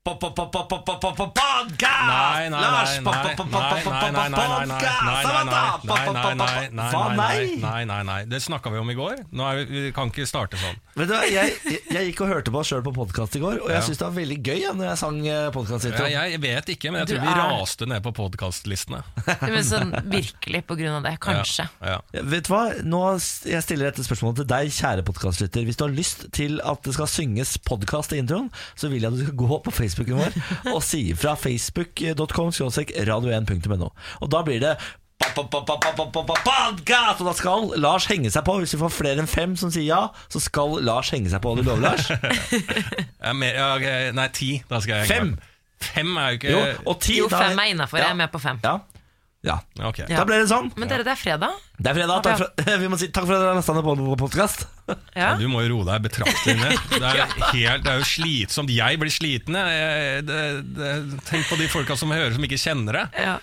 Podkast! Nei, nei, Lars! Hva, nei, nei? nei, det snakka vi om i går. Nå er vi, vi kan ikke starte sånn. Vet du hva, jeg, jeg, gikk og hørte på oss sjøl på podkast i går, og jeg syns det var veldig gøy ja, når jeg sang Ja, jeg vet ikke, men jeg tror vi er- raste ned på podkastlistene. Men sånn virkelig på grunn av det, kanskje. Ja. Ja, Vet du hva? Nå Jeg stiller dette spørsmålet til deg, kjære podkastlytter. Hvis du har lyst til at det skal synges podkast i introen, så vil jeg at du skal gå på Facebooken vår og si fra facebook.com radio1.no. Og da blir det Podcast! Og da skal Lars henge seg på. Hvis vi får flere enn fem som sier ja, så skal Lars henge seg på. Du lover, Lars? Ja, mer, ja, okay. nei, ti. Da skal jeg Fem. Fem er jo ikke Jo, og ti Jo, da- fem er innafor. Jeg er med på fem. Ja. Ja. Okay. Ja. Da ble det sånn. Men dere, det er fredag. Det er fredag. Takk for, vi må si takk for at dere lasta ned på podkast. Ja. Du må jo roe deg betraktelig ned. Det er, helt, det er jo slitsomt. Jeg blir sliten. jeg. Det, det, tenk på de folka som hører, som ikke kjenner det. Ja,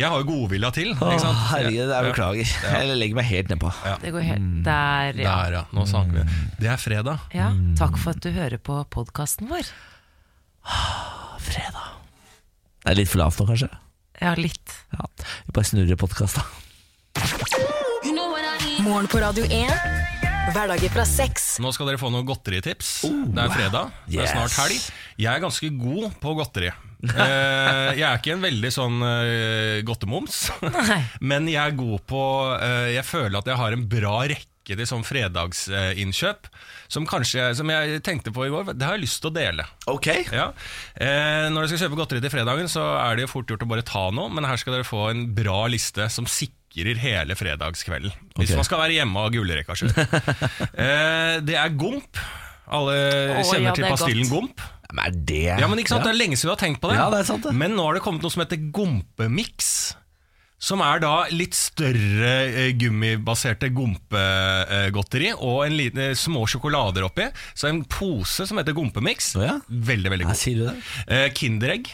Jeg har jo godvilja til. Ikke sant? herregud, jeg beklager. Jeg legger meg helt nedpå. det går helt Der, ja. Der, ja. Nå sang vi. Det er fredag. ja. Takk for at du hører på podkasten vår. Fredag. Det er litt for lavt nå, kanskje? Ja, litt. Ja. Vi bare snurrer podkast, da. Morgen på Radio 1. Hverdager fra seks. Nå skal dere få noen godteritips. det er fredag, det er snart helg. Jeg er ganske god på godteri. Eh, jeg er ikke en veldig sånn eh, godtemoms, men jeg er god på eh, Jeg føler at jeg har en bra rekke til sånn fredagsinnkjøp. Som kanskje, som jeg tenkte på i går, det har jeg lyst til å dele. Ok. Ja. Eh, når dere skal kjøpe godteri til fredagen, så er det jo fort gjort å bare ta noe, men her skal dere få en bra liste som sikrer hele fredagskvelden. Hvis man skal være hjemme og gullrekka sjøl. eh, det er gomp. Alle oh, kjenner ja, til pastillen godt. gomp. Men er det Ja, men ikke sant, Det er lenge siden du har tenkt på det. Ja, det er sant det. Men nå har det kommet noe som heter gompemiks. Som er da litt større eh, gummibaserte gompegodteri og en liten, eh, små sjokolader oppi. Så en pose som heter gompemiks. Oh ja? Veldig, veldig god god. sier du det? Eh, Kinderegg.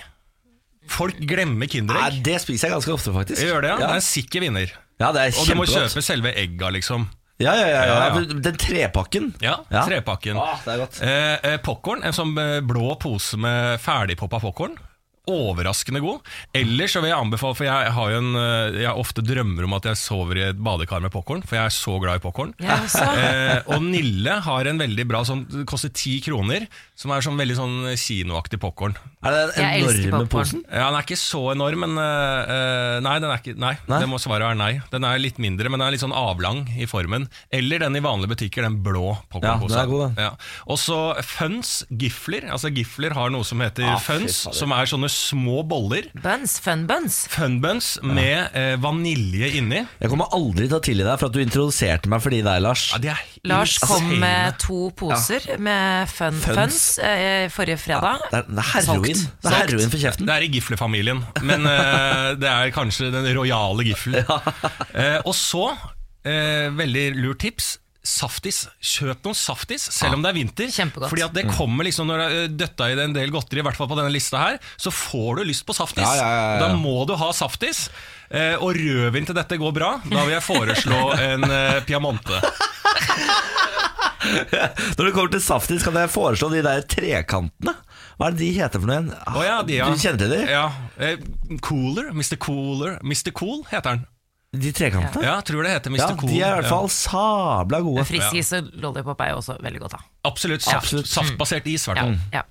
Folk glemmer Kinderegg. Nei, det spiser jeg ganske ofte, faktisk. Jeg gjør det, ja. Det er en sikker vinner. ja det er Og du må kjempegodt. kjøpe selve egga, liksom. Ja, ja, ja, ja. Den trepakken. Ja, Ja. trepakken. Ah, det er godt. Eh, eh, popcorn, en sånn eh, blå pose med ferdigpoppa popcorn. Overraskende god. Ellers så vil jeg anbefale, for jeg har jo en eh, Jeg ofte drømmer om at jeg sover i et badekar med popkorn, for jeg er så glad i popkorn. Eh, og Nille har en veldig bra sånn Det koster ti kroner, som er sånn veldig sånn kinoaktig popkorn. Er det den Jeg elsker enorme popcorn. posen? Ja, Den er ikke så enorm, men eh, eh, Nei, den er ikke, nei, Nei? det må svaret være nei. Den er litt mindre, men den er litt sånn avlang i formen. Eller den i vanlige butikker, den blå popkornposen. Ja, den er god, den. Ja. Og så Funs gifler. Altså Gifler har noe som heter Ah, fy Funs, fader. som er sånne små boller. Buns, fun buns. Funbuns med eh, vanilje inni. Jeg kommer aldri til å tilgi deg for at du introduserte meg for de der, Lars. Ja, de er Lars kom insane. med to poser med fun Funs. funs eh, forrige fredag. Det er, det er heroin. Det er heroin for kjeften. Det er i Gifle-familien, men uh, det er kanskje den rojale Gifle. Eh, og så, uh, veldig lurt tips. Saftis. Kjøp noen saftis, selv om det er vinter. Kjempegodt. Fordi at det kommer liksom Når det er døtta i en del godteri, i hvert fall på denne lista her, så får du lyst på saftis. Ja, ja, ja, ja. Da må du ha saftis. Eh, og rødvin til dette går bra. Da vil jeg foreslå en eh, Piamonte. Når det kommer til saftis, kan jeg foreslå de der trekantene. Hva er det de heter for noe igjen? Å ja, de, ja. Du kjenner til de? Ja. Eh, Cooler. Mr. Cooler. Mr. Cool heter han. De trekantene? Ja, tror det heter Mr. Ja, Cool. de er i hvert Ja. fall sabla gode. Friskis og lollipop er jo også veldig godt, da. Absolutt. Saft, Absolutt. Saftbasert is, i hvert Ja, fall. ja.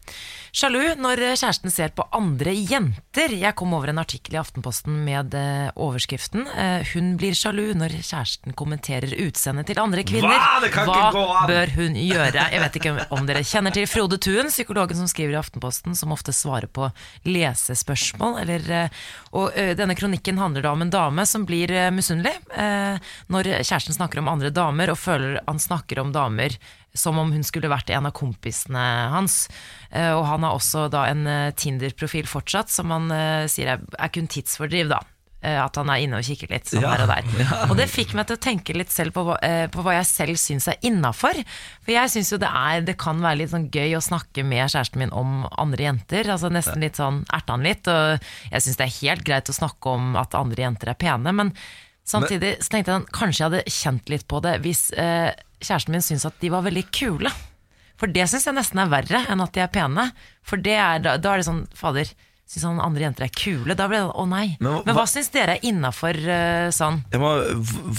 Sjalu når kjæresten ser på andre jenter. Jeg kom over en artikkel i Aftenposten med eh, overskriften eh, 'Hun blir sjalu når kjæresten kommenterer utseendet til andre kvinner'. Hva? An! bør hun gjøre? Jeg vet ikke om dere kjenner til Frode Tuen, psykologen som skriver i Aftenposten, som ofte svarer på lesespørsmål. Eller, eh, og denne kronikken handler da om en dame som blir misunnelig når kjæresten snakker om andre damer, og føler han snakker om damer som om hun skulle vært en av kompisene hans. Eh, Og han har også da en eh, Tinder-profil fortsatt, som han eh, sier er, er kun tidsfordriv, da. At han er inne og kikker litt sånn Ja, her og der. Og det fikk meg til å tenke litt selv på, hva- på hva jeg selv syns er innafor. For jeg syns jo det er Det kan være litt sånn gøy å snakke med kjæresten min om andre jenter. Altså Nesten litt sånn erte han litt. Og jeg syns det er helt greit å snakke om at andre jenter er pene, men samtidig så tenkte jeg at kanskje jeg hadde kjent litt på det hvis eh, kjæresten min syns at de var veldig kule. For det syns jeg nesten er verre enn at de er pene. For det er, da, da er det sånn Fader, syns han andre jenter er kule? Da blir det å nei. Men Men, hva- hva syns dere er innafor sånn? Må,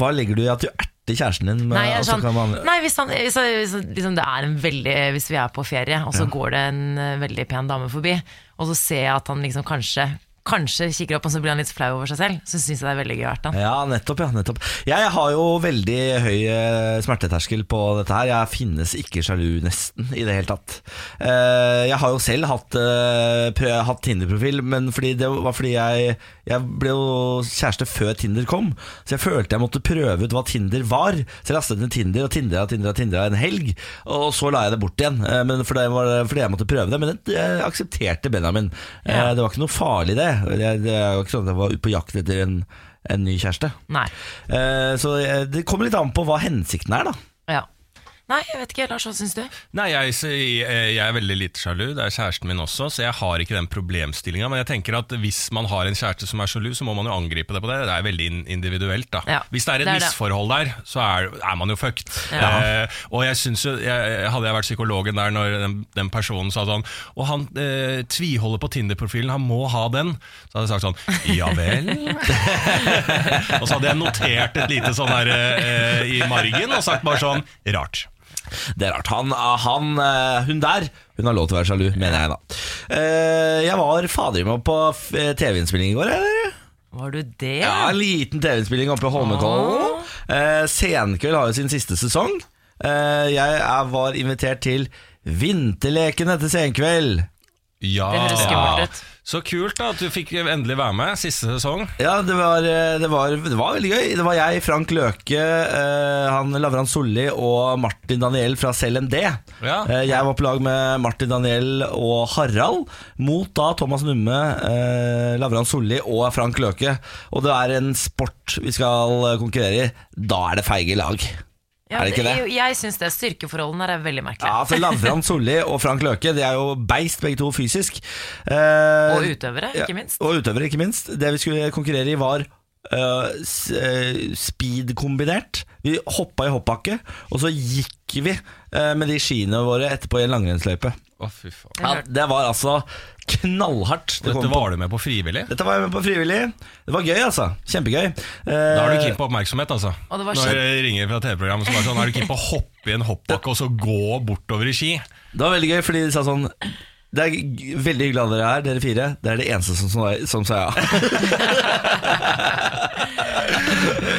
hva legger du i at du erter kjæresten din? Med, Nei, jeg sånn, man, nei hvis, han, hvis, hvis liksom det er en veldig Hvis vi er på ferie, og så går det en eh, veldig pen dame forbi, og så ser jeg at han liksom kanskje Kanskje kikker opp, og så blir han litt flau over seg selv. Så syns jeg det er veldig gøy å være. Ja, nettopp. ja, nettopp Jeg har jo veldig høy eh, smerteterskel på dette her. Jeg finnes ikke sjalu, nesten, i det hele tatt. Eh, Jeg har jo selv hatt, eh, hatt Tinder-profil, men fordi det var fordi jeg Jeg ble jo kjæreste før Tinder kom, så jeg følte jeg måtte prøve ut hva Tinder var. Så jeg lastet ned Tinder og Tinder og Tinder og Tinder en helg, og så la jeg det bort igjen. Men fordi, jeg fordi jeg måtte prøve det. Men jeg aksepterte Benjamin. Ja. Det var ikke noe farlig, det. Det, det er jo ikke sånn at jeg var ute på jakt etter en, en ny kjæreste. Nei. Eh, Så eh, det kommer litt an på hva hensikten er, da. Ja. Nei, jeg vet ikke. Lars, hva syns du? Nei, jeg, jeg er veldig lite sjalu. Det er kjæresten min også, så jeg har ikke den problemstillinga. Men jeg tenker at hvis man har en kjæreste som er sjalu, så må man jo angripe det på det. Det er veldig individuelt, da. Ja, hvis det er et det er det. misforhold der, så er, er man jo fucked. Ja. Eh, og jeg synes jo jeg, Hadde jeg vært psykologen der når den, den personen sa sånn Og han eh, tviholder på Tinder-profilen, han må ha den. Så hadde jeg sagt sånn Ja vel? og så hadde jeg notert et lite sånn her eh, i margen og sagt bare sånn Rart. Det er rart. Han, han, eh, hun der Hun har lov til å være sjalu, mener jeg da. Eh, Jeg var fader meg på eh, TV-innspilling i går, eller? Var du det? Ja, en liten TV-innspilling oppe i Holmenkollen. Eh, Senkveld har jo sin siste sesong. Eh, jeg er, var invitert til Vinterleken etter Senkveld. Ja. Det høres skummelt ut. Så kult da at du fikk endelig være med siste sesong. Ja, det var, eh, det, var, det var veldig gøy. Det var jeg, Frank Løke, eh, han Lavran Solli og Martin Daniel fra CLMD. Ja. Eh, jeg var på lag med Martin Daniel og Harald mot da Thomas Numme, eh, Lavran Solli og Frank Løke. Og det er en sport vi skal konkurrere i. Da er det feige lag. Ja, er det ikke det? Jeg, jeg syns det. Styrkeforholdene er veldig merkelige. Ja, for Lavrand Solli og Frank Løke De er jo beist begge to fysisk Eh, Og utøvere, ikke minst. Og utøvere, ikke minst Det vi skulle konkurrere i var Uh, eh, Speed-kombinert Vi hoppa i hoppbakke Og så gikk vi uh, med de skiene våre Etterpå i en langrennsløype Oh, fy faen. ja, Det var altså knallhardt Det Dette Dette på- var du med på frivillig? Dette var jeg med på frivillig Det var gøy altså, kjempegøy Da er du Eh, keen på oppmerksomhet, altså. Og det var Når jeg ringer fra TV-programmet som er sånn, er du keen på å hoppe i en hoppbakke og så gå bortover i ski? Det var veldig gøy fordi de sa sånn det er veldig hyggelig at dere er her, dere fire. Det er det eneste som, som, som sa ja.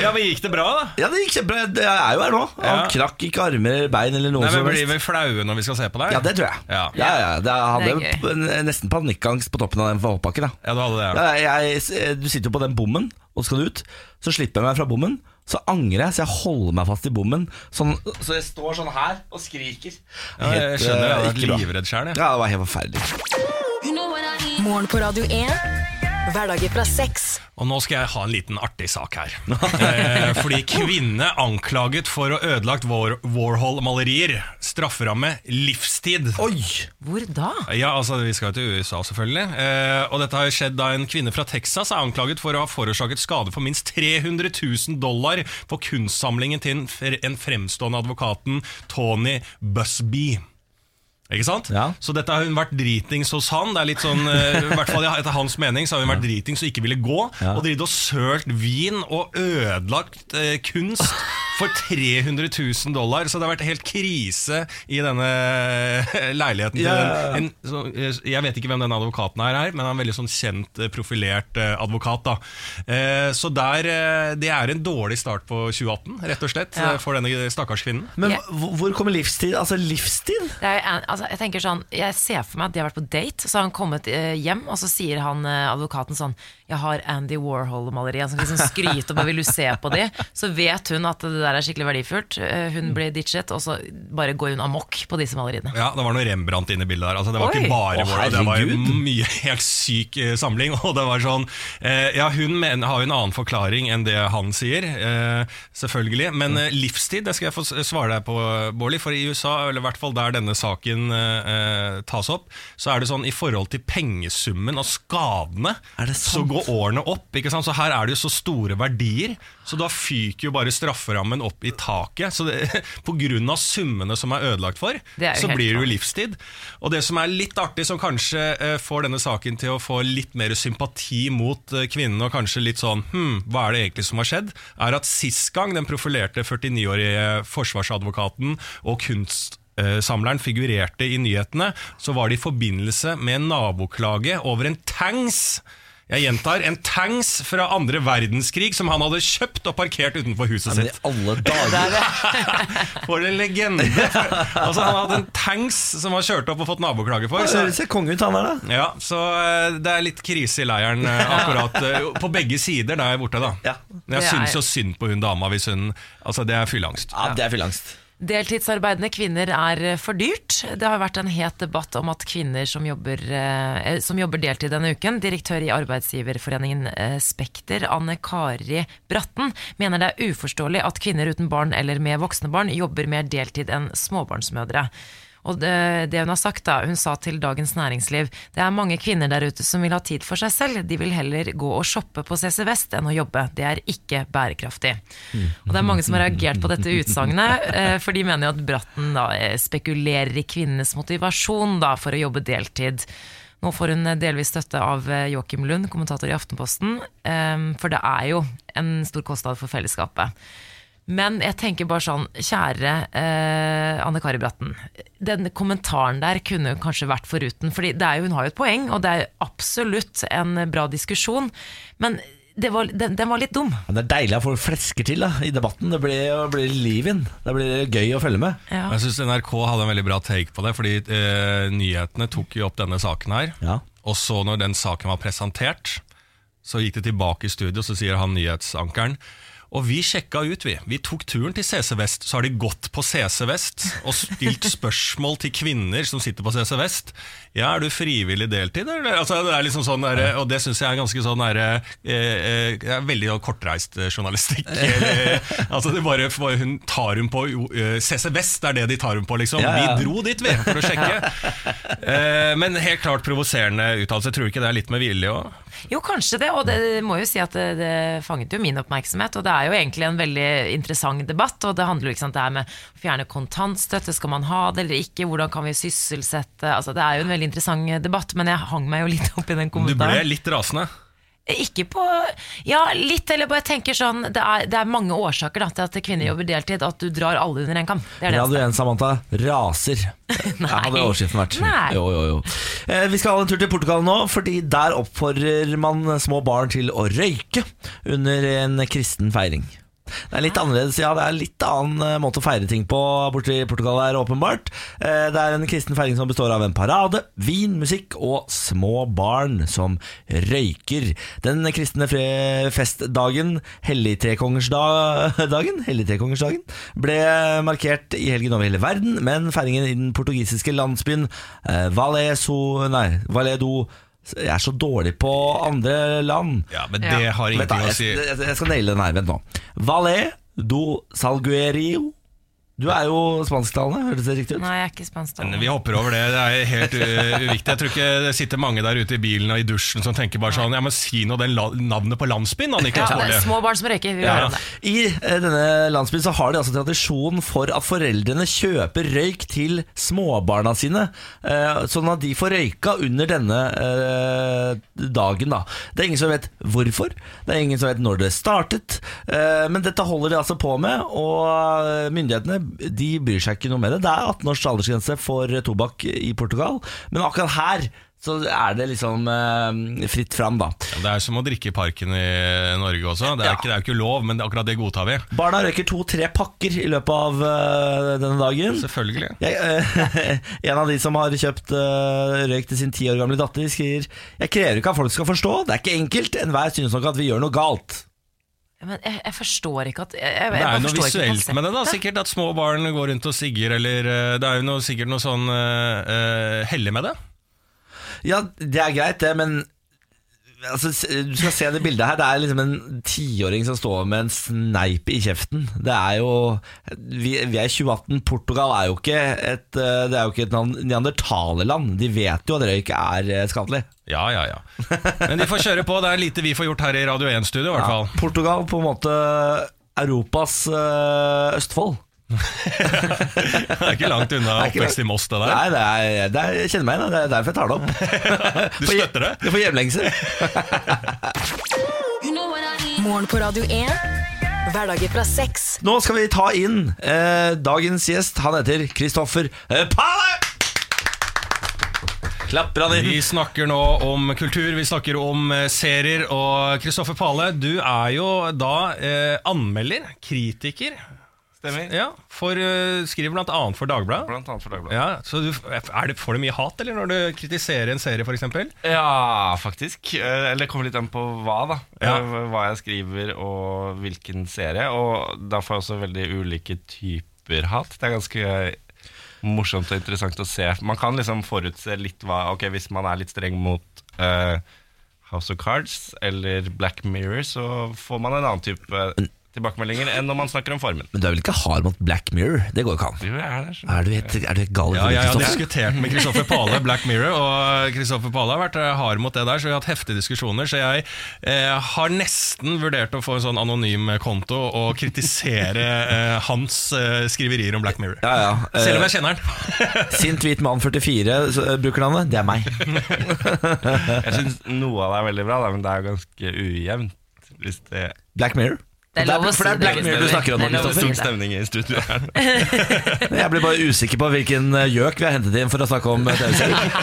Ja, men Gikk det bra, da? Ja, det gikk kjempebra. Jeg er jo her nå. Han Ja. knakk ikke armer eller bein eller noe Nei, men som Blir helst. vi flaue når vi skal se på deg? Ja, det tror jeg. Ja, Ja, ja, det hadde Det er p- nesten panikkangst på toppen av den hoppbakken. da. ja du hadde det. Ja. Ja, jeg, du sitter jo på den bommen, og skal du ut. Så slipper jeg meg fra bommen. Så angrer jeg, så jeg holder meg fast i bommen. Sånn, så jeg står sånn her og skriker. Ja, jeg skjønner, jeg hadde eh, vært ikke bra. livredd sjøl. Ja, det var helt forferdelig. Morgen på Radio 1. Hverdager fra sex. Og nå skal jeg ha en liten artig sak her. eh, fordi kvinne anklaget for å ha ødelagt War Warhol-malerier. Strafferamme livstid. Oi! Hvor da? Ja, altså Vi skal jo til USA, selvfølgelig. Eh, og dette har skjedd da En kvinne fra Texas er anklaget for å ha forårsaket skade for minst 300 000 dollar på kunstsamlingen til en fremstående advokaten Tony Busby. Ikke sant? Ja. Så dette har hun vært dritings hos han. Det er litt sånn, eh, i hvert fall Etter hans mening så har hun vært dritings og ikke ville gå. Ja. Og drevet og sølt vin og ødelagt eh, kunst for 300 000 dollar. Så det har vært helt krise i denne eh, leiligheten. Ja. en, så, eh, jeg vet ikke hvem denne advokaten her er, men han er en veldig sånn kjent, profilert advokat. da eh, Så der, det er en dårlig start på 2018, rett og slett, Ja. for denne stakkars kvinnen. Men yeah. hvor kommer livstid? Altså livstid? Det er, en- altså, jeg tenker sånn Jeg ser for meg at de har vært på date, så har han kommet eh, hjem, og så sier han eh, advokaten sånn Jeg har Andy Warhol-maleri. som liksom skryter om Vil du se på de? Så vet hun at det der er skikkelig verdifullt. Eh, Hun blir ditchet, og så bare går hun amok på disse maleriene. Ja, det var noe Rembrandt inne i bildet der. Altså, det var Oi. ikke bare Å, Warhol, det var jo mye helt syk eh, samling. Og det var sånn eh, Ja, hun mener, har jo en annen forklaring enn det han sier, eh, selvfølgelig. Men livstid, det skal jeg få svare deg på, Bårli. For i USA, eller i hvert fall der denne saken tas opp, så er det sånn i forhold til pengesummen og skadene, Er det så sant? Går årene opp. ikke sant? Så her er det jo så store verdier, så da fyker jo bare strafferammen opp i taket. Så det, på grunn av summene som er ødelagt for, er så blir det jo livstid. Og det som er litt artig, som kanskje eh, får denne saken til å få litt mer sympati mot eh, kvinnene, og kanskje litt sånn hm, hva er det egentlig som har skjedd, er at sist gang den profilerte 49-årige forsvarsadvokaten og kunstsamleren figurerte i nyhetene, så var det i forbindelse med en naboklage over en tanks. Jeg gjentar, en tanks fra andre verdenskrig som han hadde kjøpt og parkert utenfor huset Men i sitt. alle dager For en legende! altså Han hadde en tanks som han kjørte opp og fått naboklage for. Så Så, ser konge ut, han der, da. ja, så eh, det er litt krise i leiren eh, akkurat eh, på begge sider der borte. da Ja. Men Jeg syns jo synd på hun dama hvis hun Altså, det er fylleangst. Ja, det er fylleangst. Deltidsarbeidende kvinner er eh, for dyrt. Det har vært en het debatt om at kvinner som jobber, eh, som jobber deltid denne uken, direktør i arbeidsgiverforeningen eh, Spekter, Anne Kari Bratten, mener det er uforståelig at kvinner uten barn eller med voksne barn jobber mer deltid enn småbarnsmødre. Og det, det hun har sagt da, hun sa til Dagens Næringsliv Det er mange kvinner der ute som vil ha tid for seg selv. De vil heller gå og shoppe på CC Vest enn å jobbe. Det er ikke bærekraftig. Og det er mange som har reagert på dette utsagnet, eh, for de mener jo at Bratten da eh, spekulerer i kvinnenes motivasjon da for å jobbe deltid. Nå får hun eh, delvis støtte av Joakim Lund, kommentator i Aftenposten, for det er jo en stor kostnad for fellesskapet. Men jeg tenker bare sånn, kjære eh, Anne Kari Bratten. Den kommentaren der kunne kanskje vært foruten. er jo, hun har jo et poeng, og det er absolutt en bra diskusjon. Men det var, den, den var litt dum. Men det er deilig at folk flesker til da, i debatten. Det blir, blir liv inn. Det blir gøy å følge med. Ja. Jeg syns NRK hadde en veldig bra take på det, fordi eh, nyhetene tok jo opp denne saken her. Ja. Og så når den saken var presentert, så gikk det tilbake i studio, så sier han nyhetsankeren og vi sjekka ut, vi. Vi tok turen til CC Vest. Så har de gått på CC Vest og stilt spørsmål til kvinner som sitter på CC Vest. Ja, er du frivillig deltid, eller? Altså, det er liksom sånn der, og det syns jeg er ganske sånn der, eh, eh, Veldig kortreist eh, journalistikk. Eller, altså, det bare, hun tar hun på jo, eh, CC Vest, er det de tar hun på, liksom. Ja, ja. Vi dro dit, vi, for å sjekke. Eh, men helt klart provoserende uttalelse. Tror du ikke det er litt med vilje òg? Jo, kanskje det, og det må jo si at det, det fanget jo min oppmerksomhet. Og det er jo egentlig en veldig interessant debatt, og det handler jo ikke sant, det her med å fjerne kontantstøtte, skal man ha det eller ikke, hvordan kan vi sysselsette Altså Det er jo en veldig interessant debatt, men jeg hang meg jo litt opp i den kommentaren. Du ble litt rasende. Ikke på Ja, litt, eller bare tenker sånn Det er, det er mange årsaker da, til at kvinner jobber deltid, at du drar alle under en kam. Det er det Radio eneste. 1, Samantha. Raser. Ja, hadde overskriften vært. Nei. Jo, jo, jo. Eh, vi skal ha en tur til Portugal nå, fordi der oppfordrer man små barn til å røyke under en kristen feiring. Det er litt annerledes, ja. Det er litt annen eh, måte å feire ting på borti Portugal her, åpenbart. Eh, Det er en kristen feiring som består av en parade, vin, musikk og små barn som røyker. Den kristne festdagen, helligtrekongersdagen, helligtrekongersdagen, ble markert i helgen over hele verden, men feiringen i den portugisiske landsbyen eh, Valeso, nei, Valedo jeg er så dårlig på andre land. Ja, men det har ingenting å si. jeg, jeg skal naile den her, vent nå Valé do Salguerio Du er jo spansktalende, hørtes det riktig ut? Nei, jeg er ikke spansk. da. Vi hopper over det. Det er helt uh, uviktig. Jeg tror ikke det sitter mange der ute i bilen og i dusjen som tenker bare sånn Ja, men si nå den navnet på landsbyen, da, Niklas det Baarli. små barn som røyker. Vi Ja. det. I eh, denne landsbyen så har de altså tradisjon for at foreldrene kjøper røyk til småbarna sine, eh, sånn at de får røyka under denne eh, dagen. da Det er ingen som vet hvorfor, det er ingen som vet når det startet, eh, men dette holder de altså på med, og myndighetene de bryr seg ikke noe med det. Det er 18 års aldersgrense for tobakk i Portugal, men akkurat her så er det liksom eh, fritt fram, da. Ja, Det er som å drikke i parken i Norge også. Det er, Ja. ikke, det er jo ikke lov, men akkurat det godtar vi. Barna røyker to-tre pakker i løpet av uh, denne dagen. Selvfølgelig. Jeg, uh, en av de som har kjøpt uh, røyk til sin ti år gamle datter, skriver Jeg krever ikke at folk skal forstå, det er ikke enkelt. Enhver synes nok at vi gjør noe galt. Men jeg, jeg forstår ikke at jeg, jeg, Det er jo noe visuelt med det, da. Sikkert at små barn går rundt og sigger, eller eh, Det er jo noe, sikkert noe sånn uh, hellig med det. Ja, det er greit, det, men altså, du skal se det bildet her. Det er liksom en tiåring som står med en sneip i kjeften. Det er jo Vi, vi er i 2018. Portugal er jo ikke et eh, Det er jo ikke et neandertalerland. De vet jo at røyk er eh, skadelig. Ja, ja, ja. Men de får kjøre på. Det er lite vi får gjort her i Radio 1-studio, i hvert fall. Portugal på en måte Europas eh, Østfold. Det er ikke langt unna oppvekst i Moss, det der. Nei, det er, det er, jeg kjenner meg igjen. Det er derfor jeg tar det opp. Du støtter det? Du får hjemlengsel. Morgen på Radio 1. Hverdager fra seks. Nå skal vi ta inn eh, dagens gjest. Han heter Kristoffer eh, Pale! Klapper han inn. Vi snakker nå om kultur, vi snakker om eh, serier. Og Kristoffer Pale, du er jo da eh, anmelder, kritiker. Stemmer. Ja, for, uh, Skriver annet for Dagbladet. Blant annet for Dagbladet. Ja, så du, er det, Får du mye hat eller når du kritiserer en serie, f.eks.? Ja, faktisk. Eh, Eller det kommer litt an på hva, da. Ja. Eh, Hva jeg skriver og hvilken serie. Og da får jeg også veldig ulike typer hat. Det er ganske morsomt og interessant å se. Man kan liksom forutse litt hva Ok, hvis man er litt streng mot eh, House of Cards eller Black Mirror, så får man en annen type tilbakemeldinger enn når man snakker om formen. Men du er vel ikke hard mot Black Mirror? Det går ikke an. Jo, jeg er der. Er du helt, er du helt gal? Ja, jeg har diskutert med Kristoffer Pale Black Mirror, og Kristoffer Pale har vært eh, hard mot det der, så vi har hatt heftige diskusjoner. Så jeg eh, har nesten vurdert å få en sånn anonym konto og kritisere eh, hans eh, skriverier om Black Mirror. Ja, ja. Eh, Selv om jeg kjenner han. Sint hvit mann 44 eh, bruker navnet. Det er meg. Jeg syns noe av det er veldig bra, men det er jo ganske ujevnt. Hvis det Black Mirror. Det er lov å si det er Black Mirror du snakker om Det er stor stemning i studio her. Jeg blir bare usikker på hvilken eh, gjøk vi har hentet inn for å snakke om eh, TV-serier.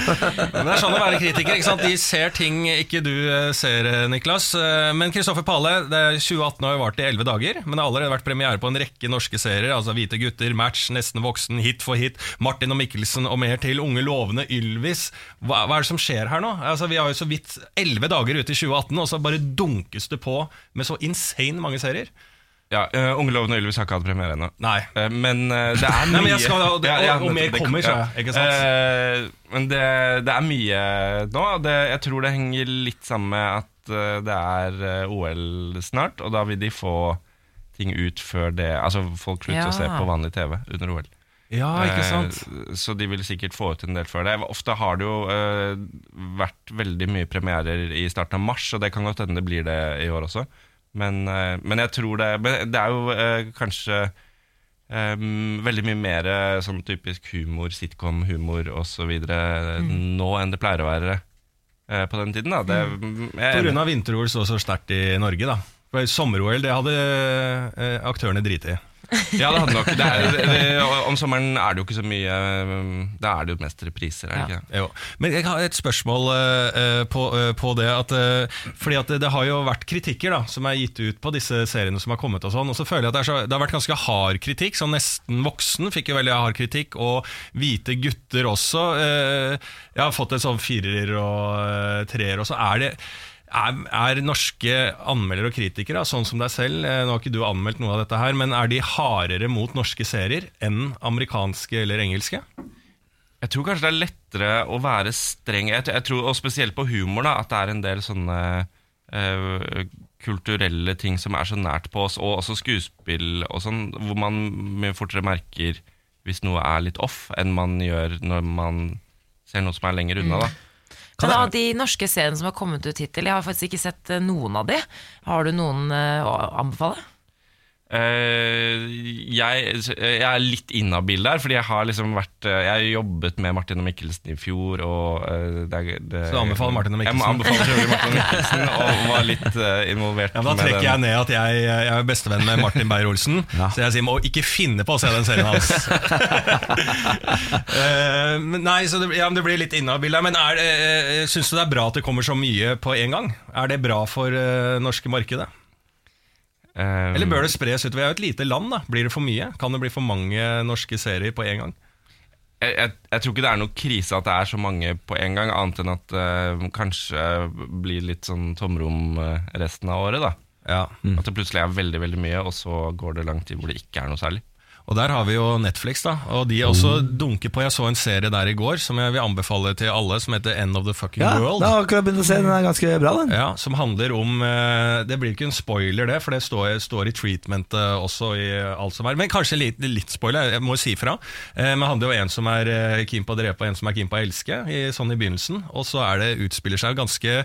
Men det er sånn å være kritiker. ikke sant? De ser ting ikke du eh, ser, Niklas. Men Kristoffer Pale, det er 2018 har jo vart i 11 dager, men det har allerede vært premiere på en rekke norske serier. altså Hvite gutter, Match, Nesten voksen, Hit for hit, Martin og Mikkelsen og mer til. Unge lovende, Ylvis. Hva, hva er det som skjer her nå? Altså Vi har jo så vidt 11 dager ute i 2018, og så bare dunkes det på med så insane mange serier. Ja, uh, Unge lovende Ylvis har ikke hatt premiere ennå. Nei. Eh, men uh, det er mye Nei, men jeg skal og, det- og- og mer det- kommer, sa jeg, ikke sant? Eh, men det, det er mye nå. Det, jeg tror det henger litt sammen med at eh, det er eh, OL snart, og da vil de få ting ut før det Altså folk slutter Ja. å se på vanlig TV under OL. Ja, ikke sant? Eh, Så de vil sikkert få ut en del før det. Ofte har det jo eh, vært veldig mye premierer i starten av mars, og det kan godt hende det blir det i år også. Men, eh, men jeg tror det Men det er jo eh, kanskje um, veldig mye mer sånn typisk humor, sitcom-humor osv. Mm. nå enn det pleier å være uh, på den tiden. Da. Det, jeg, På grunn av vinter-OL så så sterkt i Norge, da. For Sommer-OL det hadde uh, aktørene driti i. Ja, det hadde nok det er, det, Om sommeren er det jo ikke så mye eh, Da er det jo mest repriser, er det ikke? Jo. Men jeg har et spørsmål uh, på, uh, på det. At, uh, fordi at det, det har jo vært kritikker da, som er gitt ut på disse seriene som har kommet. Og sånn, og så føler jeg at det, så, det har vært ganske hard kritikk. Sånn Nesten voksen fikk jo veldig hard kritikk, og Hvite gutter også. Jeg har fått en sånn firer og treer. Og så er det er, er norske anmeldere og kritikere, sånn som deg selv, eh, nå har ikke du anmeldt noe av dette her, men er de hardere mot norske serier enn amerikanske eller engelske? Jeg tror kanskje det er lettere å være streng jeg, jeg tror, Og spesielt på humor, da, at det er en del sånne øh, kulturelle ting som er så nært på oss, og også skuespill og sånn, hvor man mye fortere merker hvis noe er litt off, enn man gjør når man ser noe som er lenger unna. da Men av de norske seriene som har kommet ut hittil, jeg har faktisk ikke sett eh, noen av de. Har du noen eh, å anbefale? Eh, jeg, jeg er litt inhabil der, fordi jeg har liksom vært eh, Jeg har jobbet med Martin og Mikkelsen i fjor. Og, uh, det, det, Så du anbefaler Martin og Jeg anbefaler Mikkelsen? anbefale selvfølgelig Martin og Mikkelsen, og var litt uh, involvert Ja, Da trekker den. jeg ned at jeg, jeg er bestevenn med Martin Beyer-Olsen. Så jeg sier må ikke finne på å se den serien hans. Nei, så det, ja, det blir litt inhabil der. Men uh, syns du det er bra at det kommer så mye på en gang? Er det bra for det norske markedet? Eh, Eller bør det spres ut? Vi er jo et lite land. da Blir det for mye? Kan det bli for mange norske serier på en gang? jeg, jeg, jeg tror ikke det er noe krise at det er så mange på en gang, annet enn at det kanskje blir litt sånn tomrom eh, resten av året. da Ja At det plutselig er veldig veldig mye, og så går det lang tid hvor det ikke er noe særlig. Og der har vi jo Netflix, da. Og de også dunker på. Jeg så en serie der i går som jeg vil anbefale til alle, som heter End of the Fucking Ja, World. da akkurat begynt å se. Den er ganske bra, den. Ja, Som handler om eh, Det blir ikke en spoiler, det, for det står, står i treatmentet også. i alt som er Men kanskje litt, litt spoiler, jeg må si fra. Eh, men handler jo om en som er eh, keen på å drepe, og en som er keen på å elske, i, sånn i begynnelsen. Og så er det, utspiller seg ganske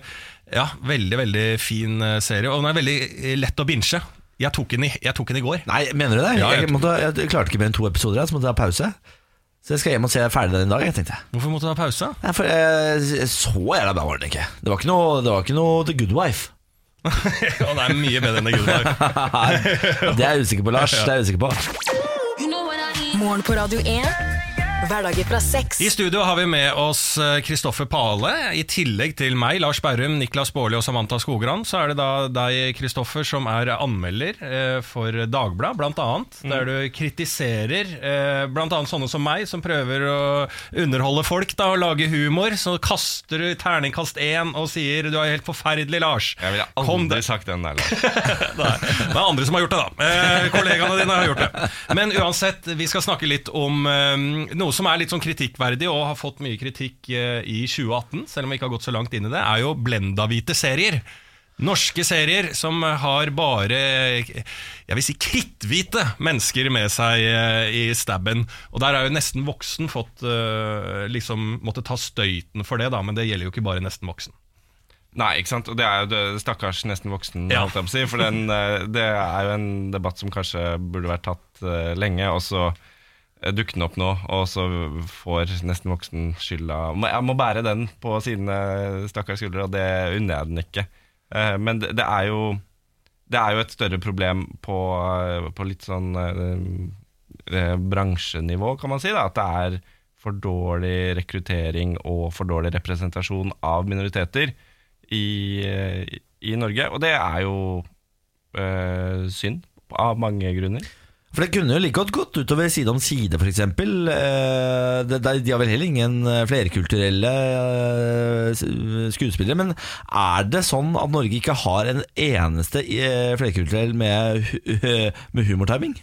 ja, veldig veldig fin serie. Og den er veldig lett å binche. Jeg tok den i, jeg tok den i går. Nei, mener du det? Ja, jeg- jeg, måtte, jeg klarte ikke mer enn to episoder, så måtte jeg ha pause. Så jeg skal hjem og se ferdig den i dag, jeg tenkte. Hvorfor måtte du ha pause? Nei, for jeg, så jævla bra var den ikke. Det var ikke noe, det var ikke noe The Good Wife. Og det er mye bedre enn The Good Wife. Det er jeg usikker på, Lars. Det er jeg usikker på. Morgen på Radio 1. Hverdager fra seks. I studio har vi med oss eh, Kristoffer Pale. I tillegg til meg, Lars Berrum, Niklas Baarli og Samantha Skogran, så er det da deg, Kristoffer, som er anmelder eh, for Dagbladet, blant annet. Der du kritiserer eh, blant annet sånne som meg, som prøver å underholde folk da, og lage humor. Så kaster du terningkast én og sier 'du er helt forferdelig', Lars. Jeg ville aldri sagt den der. Lars. Nei, det er andre som har gjort det, da. Eh, kollegaene dine har gjort det. Men uansett, vi skal snakke litt om eh, noe som er litt sånn kritikkverdig, og har fått mye kritikk eh, i 2018, selv om vi ikke har gått så langt inn i det, er jo blenda-hvite serier. Norske serier som har bare jeg vil si kritthvite mennesker med seg eh, i stabben. Og der er jo Nesten voksen fått eh, liksom måtte ta støyten for det, da, men det gjelder jo ikke bare Nesten voksen. Nei, ikke sant? Og det er jo det, stakkars nesten voksen, Ja. For den, det er jo en debatt som kanskje burde vært tatt lenge, og så eh, dukker den opp nå, og så får nesten voksen skylda. Jeg må bære den på sine stakkars skuldre, og det unner jeg den ikke. Eh, Men det, er jo Det er jo et større problem på, eh, på litt sånn eh, eh, bransjenivå, kan man si. da At det er for dårlig rekruttering og for dårlig representasjon av minoriteter i, eh, i Norge. Og det er jo eh, synd, av mange grunner. For det kunne jo like godt gått utover side om side, f.eks. Eh, de har vel heller ingen eh, flerkulturelle eh, skuespillere. Men er det sånn at Norge ikke har en eneste flerkulturell med, med humortiming?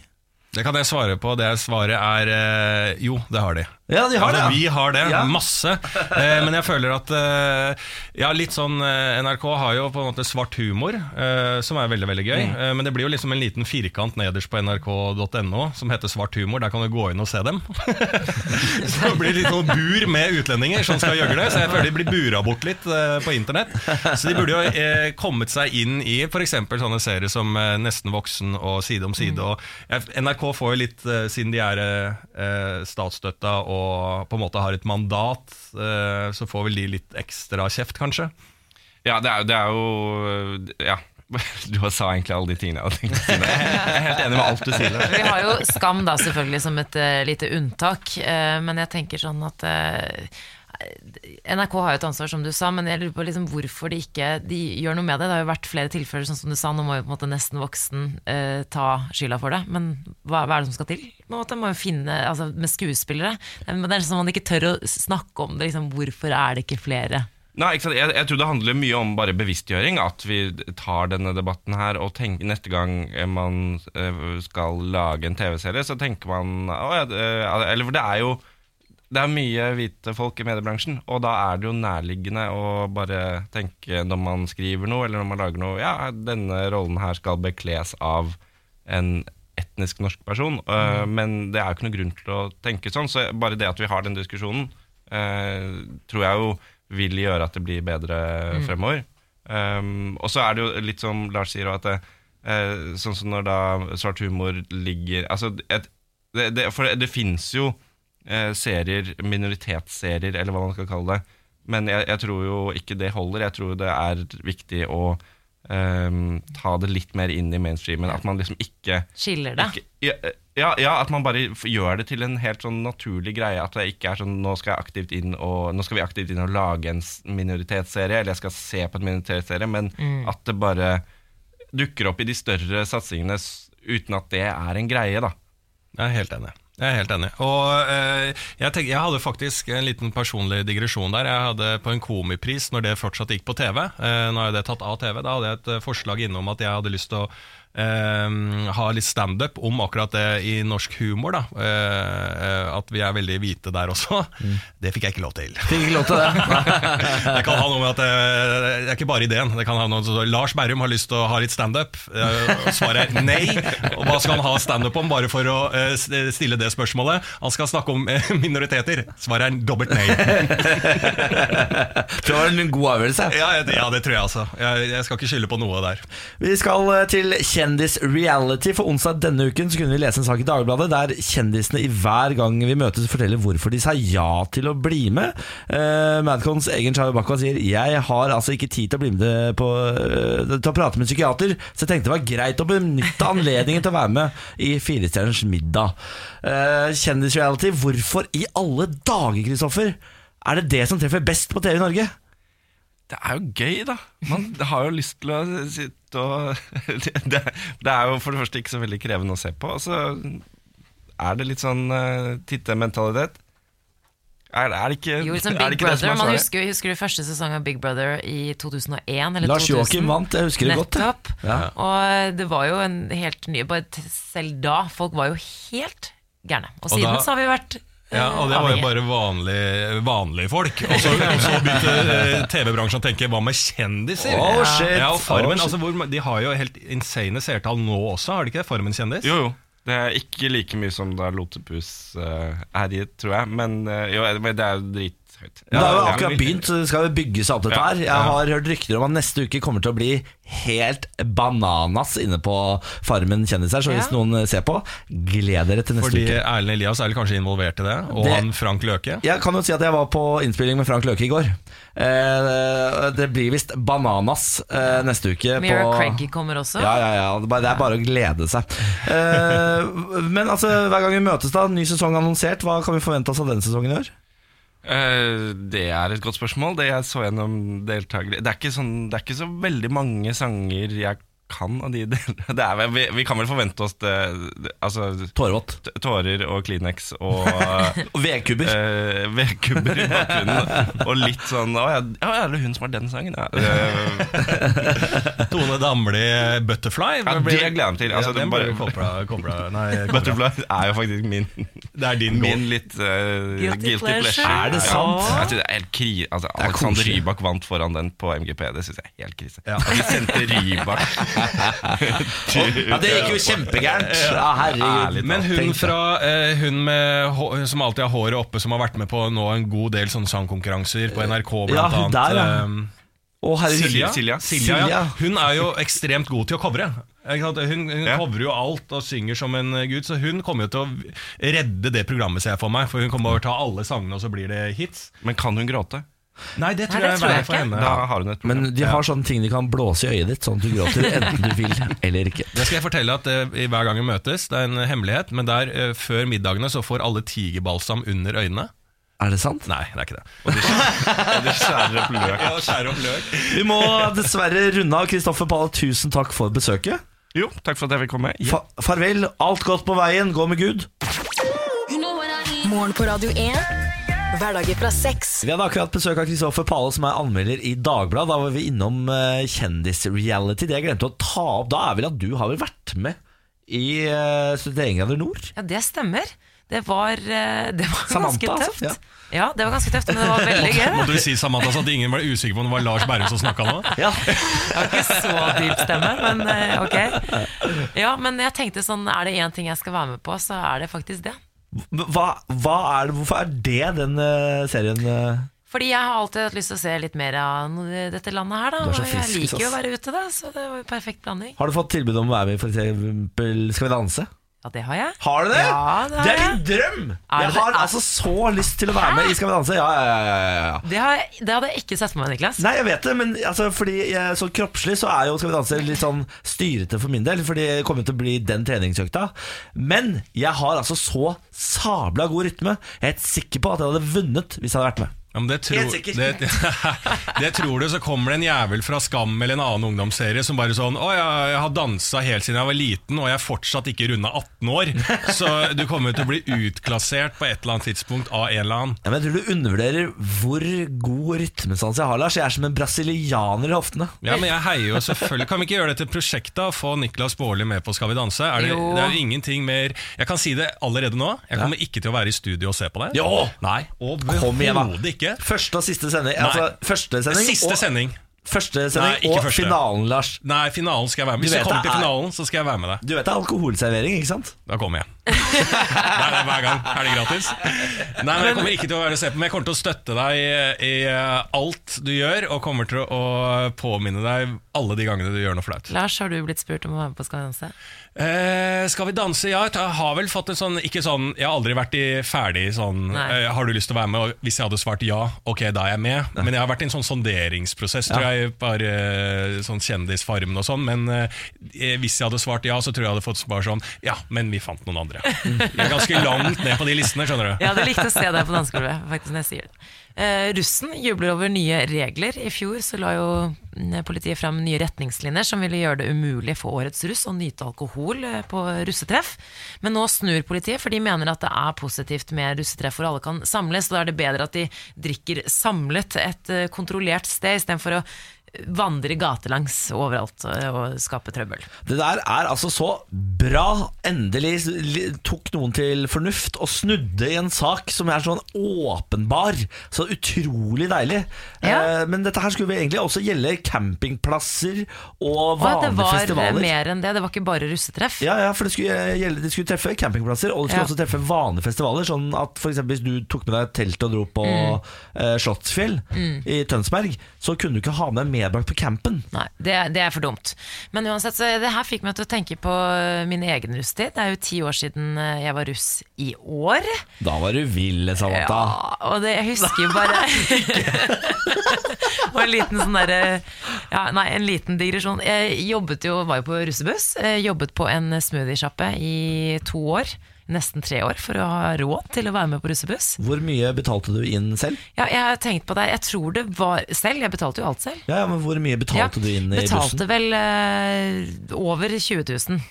Det kan jeg svare på. Det svaret er jo, det har de. Ja, de har det, Altså, ja. Vi har det, Ja. masse. Eh, men jeg føler at eh, Ja, litt sånn eh, NRK har jo på en måte svart humor, eh, som er veldig veldig gøy. Mm. Eh, men det blir jo liksom en liten firkant nederst på nrk.no som heter Svart humor. Der kan du gå inn og se dem. så det blir litt sånn bur med utlendinger som skal gjøgle. Så jeg føler de blir bura bort litt eh, på internett. Så de burde jo kommet seg inn i f.eks. sånne serier som Nesten voksen og Side om side. Og, eh, NRK får jo litt, siden de er eh, statsstøtta og på en måte har et mandat, eh, så får vel de litt ekstra kjeft, kanskje. Ja, det er, det er jo Ja. Du sa egentlig alle de tingene jeg hadde tenkt å si. Jeg er helt enig med alt du sier. der. Vi har jo Skam da selvfølgelig som et uh, lite unntak, uh, men jeg tenker sånn at eh, NRK har jo et ansvar, som du sa, men jeg lurer på liksom hvorfor de ikke de gjør noe med det. Det har jo vært flere tilfeller, sånn som du sa, nå må jo på en måte nesten voksen eh, ta skylda for det. Men hva, hva er det som skal til? Måte må jo finne, altså Med skuespillere. Er det er sånn man ikke tør å snakke om det. Liksom, hvorfor er det ikke flere? Nei, ikke sant? Jeg, jeg tror det handler mye om bare bevisstgjøring. At vi tar denne debatten her og tenker neste gang man eh, skal lage en TV-serie, så tenker man å, ja, Eller for det er jo det er mye hvite folk i mediebransjen, og da er det jo nærliggende å bare tenke når man skriver noe, eller når man lager noe Ja, denne rollen her skal bekles av en etnisk norsk person, øh, men det er jo ikke noe grunn til å tenke sånn. Så bare det at vi har den diskusjonen, uh, tror jeg jo vil gjøre at det blir bedre fremover. Um, og så er det jo litt som Lars sier, at det, uh, sånn som når da svart humor ligger Altså, et, det, det, for det, det fins jo eh, serier, minoritetsserier, eller hva man skal kalle det. Men jeg, jeg tror jo ikke det holder. Jeg tror det er viktig å eh, ta det litt mer inn i mainstreamen. At man liksom ikke, Skiller det? ikke ja, ja, ja, at man bare gjør det til en helt sånn naturlig greie. At det ikke er sånn nå skal, jeg inn og, nå skal vi aktivt inn og lage en minoritetsserie, eller jeg skal se på en minoritetsserie, men at det bare dukker opp i de større satsingene uten at det er en greie, da. Jeg er helt enig. Jeg er helt enig. Og eh, jeg, tenker, jeg hadde faktisk en liten personlig digresjon der. Jeg hadde På en komipris, når det fortsatt gikk på TV, eh, nå er det tatt av TV, da hadde jeg et eh, forslag innom at jeg hadde lyst til å ha litt standup om akkurat det i norsk humor. da Eh, eh, At vi er veldig hvite der også. Det fikk jeg ikke lov til. Fikk ikke lov til det. Det kan ha noe med at det, det er ikke bare ideen. Det kan ha noe, så Lars Berrum har lyst til å ha litt standup. Eh, Svaret er nei. Og hva skal han ha standup om, bare for å eh, stille det spørsmålet? Han skal snakke om eh, minoriteter. Svaret er dobbelt nei. Det var en god avgjørelse. Ja, ja det tror jeg altså. Jeg, jeg skal ikke skylde på noe der. Vi skal til til Kjendis-reality. For onsdag denne uken så kunne vi lese en sak i Dagbladet der kjendisene i hver gang vi møtes forteller hvorfor de sa ja til å bli med. Uh, Madcons egen Chayo Bakwa sier Jeg har altså ikke tid til å bli med på, uh, til å prate med en psykiater, så jeg tenkte det var greit å benytte anledningen til å være med i Firestjerners middag. Uh, Kjendis-reality, hvorfor i alle dager, Kristoffer? Er det det som treffer best på TV i Norge? Det er jo gøy, da. Man har jo lyst til å sitte og det, det er jo for det første ikke så veldig krevende å se på. Og så er det litt sånn uh, tittementalitet. Er, er det ikke, Jo, liksom er det ikke Brother, det som er Man svaret? husker, husker du første sesong av Big Brother i 2001 eller Lars 2000? Joakim vant, jeg husker det godt. Nettopp. Ja. Og det var jo en helt ny bare Selv da, folk var jo helt gærne. Og siden da- så har vi vært Ja, og det var jo bare vanlige, vanlige folk. Og så, begynte eh, TV-bransjen å tenke hva med kjendiser? Oh, shit. Ja, og Farmen, altså, hvor, De har jo helt insane seertall nå også, har de ikke det? Farmen kjendis? Jo, jo. Det er ikke like mye som da Lotepus uh, er i, tror jeg. Men uh, jo, det er jo drithøyt. Ja, det har jo akkurat begynt, så det skal jo bygge seg opp dette her. Jeg har hørt rykter om at neste uke kommer til å bli helt bananas inne på Farmen kjendiser, så hvis noen ser på, gled dere til neste Fordi uke. Erlend Elias er kanskje involvert i det, og Det- han Frank Løke. Jeg kan jo si at jeg var på innspilling med Frank Løke i går. Eh, det blir visst bananas eh, neste uke. Mira på Craigie kommer også. Ja, ja, ja. Det er bare- det er bare å glede seg. Eh, men altså, hver gang vi møtes, da, ny sesong annonsert, hva kan vi forvente oss av denne sesongen i år? Eh, det er et godt spørsmål. Det jeg så gjennom deltakere Det sånn, det er ikke så veldig mange sanger jeg kan av de delene. Det er, vel- vi, vi kan vel forvente oss det, det Altså Tårevått. tårer og Kleenex og Og vedkubber. vedkubber i bakgrunnen. Og litt sånn Å ja, ja, er det hun som har den sangen? Ja, Eh, Tone Damli, 'Butterfly'. Ja, det gleder jeg meg til. Altså, ja, den bare- kobla, kobla, nei. Butterfly er jo faktisk min Det er din Min litt uh, Guilty guilty, pleasure. pleasure. Er det Ja. sant? Jeg tror det er helt kri altså, Alexander. Rybak vant foran den på MGP. Det syns jeg er helt krise. Ja. De sendte Rybak Ja, det gikk jo kjempegærent. Ja, herregud. Men hun, fra, eh, hun med, hå- som alltid har håret oppe, som har vært med på nå en god del sånne sangkonkurranser på NRK, Ja, blant hun annet. der, ja. eh, Å, herregud. Silja. Silja. Silja, ja. Silja. Hun er jo ekstremt god til å covre. Ikke sant? Hun, hun Ja. covrer jo alt og synger som en gud, så hun kommer jo til å redde det programmet, ser jeg for meg. For hun kommer over til å ta alle sangene, og så blir det hits. Men kan hun gråte? Nei, det tror Nei, det jeg tror jeg verre for ikke. henne. Da har hun et problem. Men de har sånne ting de kan blåse i øyet ditt, sånn at du gråter enten du vil eller ikke. Det skal jeg fortelle at uh, hver gang vi møtes, det er en hemmelighet, men der uh, før middagene så får alle tigerbalsam under øynene. Er det sant? Nei, det er ikke det. Og de skjærer opp løk. Ja, skjærer opp løk. Vi må dessverre runde av. Kristoffer Pahl tusen takk for besøket. Jo, takk for at jeg fikk komme. Ja. Fa farvel. Alt godt på veien. Gå med Gud. Morgen på Radio 1. Hverdager fra seks. Vi hadde akkurat besøk av Kristoffer Pale, som er anmelder i Dagbladet. Da var vi innom uh, kjendisreality. Det jeg glemte å ta opp da, er vel at du har vel vært med i uh, 71 grader nord? Ja, det stemmer. Det var, eh, det var Samantha, ganske altså, tøft. ja. det var ganske tøft, men det var veldig gøy. Måtte vi du si Samantha så at ingen var usikker på om det var Lars Berrum som snakka nå? Ja. Jeg har ikke så dyp stemme, men eh, ok. Ja, men jeg tenkte sånn, er det én ting jeg skal være med på, så er det faktisk det. Hva, hva er det, hvorfor er det den uh, serien uh, Fordi jeg har alltid hatt lyst til å se litt mer av dette landet her, da. Og jeg liker jo å være ute, da, så det var jo perfekt blanding. Har du fått tilbud om å være med i eksempel Skal vi danse? Ja, det har jeg. Har du det? Ja, det har er jeg. min drøm! Er Jeg det- har er- altså så lyst til å være med i Skal vi danse. Ja, ja, ja, ja, ja. Det, har jeg, det hadde jeg ikke sett for meg, Niklas. Nei, jeg vet det, men altså, fordi så kroppslig så er jo Skal vi danse litt sånn styrete for min del, fordi det kommer til å bli den treningsøkta. Men jeg har altså så sabla god rytme. Jeg er helt sikker på at jeg hadde vunnet hvis jeg hadde vært med. Ja, men det, tror, Helt sikkert. det, det tror du, så kommer det en jævel fra Skam eller en annen ungdomsserie som bare sånn Å, jeg, jeg har dansa helt siden jeg var liten, og jeg er fortsatt ikke runda 18 år. Så du kommer til å bli utklassert på et eller annet tidspunkt av en eller annen. Ja, men jeg tror du undervurderer hvor god rytmesans jeg har, Lars. Jeg er som en brasilianer i hoftene. Ja, men jeg heier jo selvfølgelig Kan vi ikke gjøre dette prosjektet og få Niklas Baarli med på Skal vi danse? Er det, det er jo ingenting mer Jeg kan si det allerede nå. Jeg kommer ikke til å være i studio og se på det. Jo! Nei, Kom igjen, da. overhodet ikke. Første og siste sending. Altså, første sending Siste og, sending. Første sending Nei, og første. finalen, Lars. Nei, finalen skal jeg være med. Hvis jeg kommer til er- finalen, så skal jeg være med deg. Du vet det er alkoholservering, ikke sant? Da kommer jeg. Nei, det er hver gang. Er det gratis? Nei, men Jeg kommer ikke til å være se på Men jeg kommer til å støtte deg i eh, alt du gjør, og kommer til å påminne deg alle de gangene du gjør noe flaut. Lars, har du blitt spurt om å være med på Skal vi danse? Eh, skal vi danse? Ja, jeg har vel fått en sånn Ikke sånn Jeg har aldri vært i ferdig sånn Nei. eh, Har du lyst til å være med? Og hvis jeg hadde svart ja, ok, da er jeg med. Men jeg har vært i en sånn sonderingsprosess, tror jeg, bare eh, sånn kjendisfarmen og sånn. Men eh, hvis jeg hadde svart ja, så tror jeg jeg hadde fått bare sånn Ja, men vi fant noen andre. Jeg er ganske langt ned på de listene, skjønner du. Jeg hadde likt å se deg på dansegulvet, faktisk, når jeg sier det. Eh, russen jubler over nye regler. I fjor så la jo mm, politiet fram nye retningslinjer som ville gjøre det umulig for årets russ å nyte alkohol eh, på russetreff. Men nå snur politiet, for de mener at det er positivt med russetreff hvor alle kan samles. Da er det bedre at de drikker samlet et eh, kontrollert sted, istedenfor å vandre gatelangs overalt eh, og skape trøbbel. Det der er altså så bra. Endelig tok noen til fornuft og snudde i en sak som er sånn åpenbar. Så utrolig deilig. Ja. Eh, men dette her skulle vi egentlig også gjelde campingplasser og Og at det var festivaler. mer enn det, det var ikke bare russetreff. Ja, ja, for det skulle, gjelde, det skulle treffe campingplasser, og det skulle Ja. også treffe vanlige festivaler. Sånn at eksempel hvis du tok med deg et telt og dro på Mm. eh, Slottsfjell i Tønsberg, så kunne du ikke ha med medbrakt på campen. Nei, det, det er for dumt. Men uansett, så det her fikk meg til å tenke på eh, min egen russtid. Det er jo ti år siden eh, jeg var russ i år. Da var du vill, Samantha. Ja, og det, jeg husker jo bare Og en liten sånn derre ja, Nei, en liten digresjon. Jeg jobbet jo, var jo på russebuss. Jobbet på en smoothiesjappe i to år. Nesten tre år, for å ha råd til å være med på russebuss. Hvor mye betalte du inn selv? Ja, jeg har tenkt på det. Jeg tror det var selv. Jeg betalte jo alt selv. Ja, ja, men Hvor mye betalte du inn i betalte bussen? vel eh, over 20 000.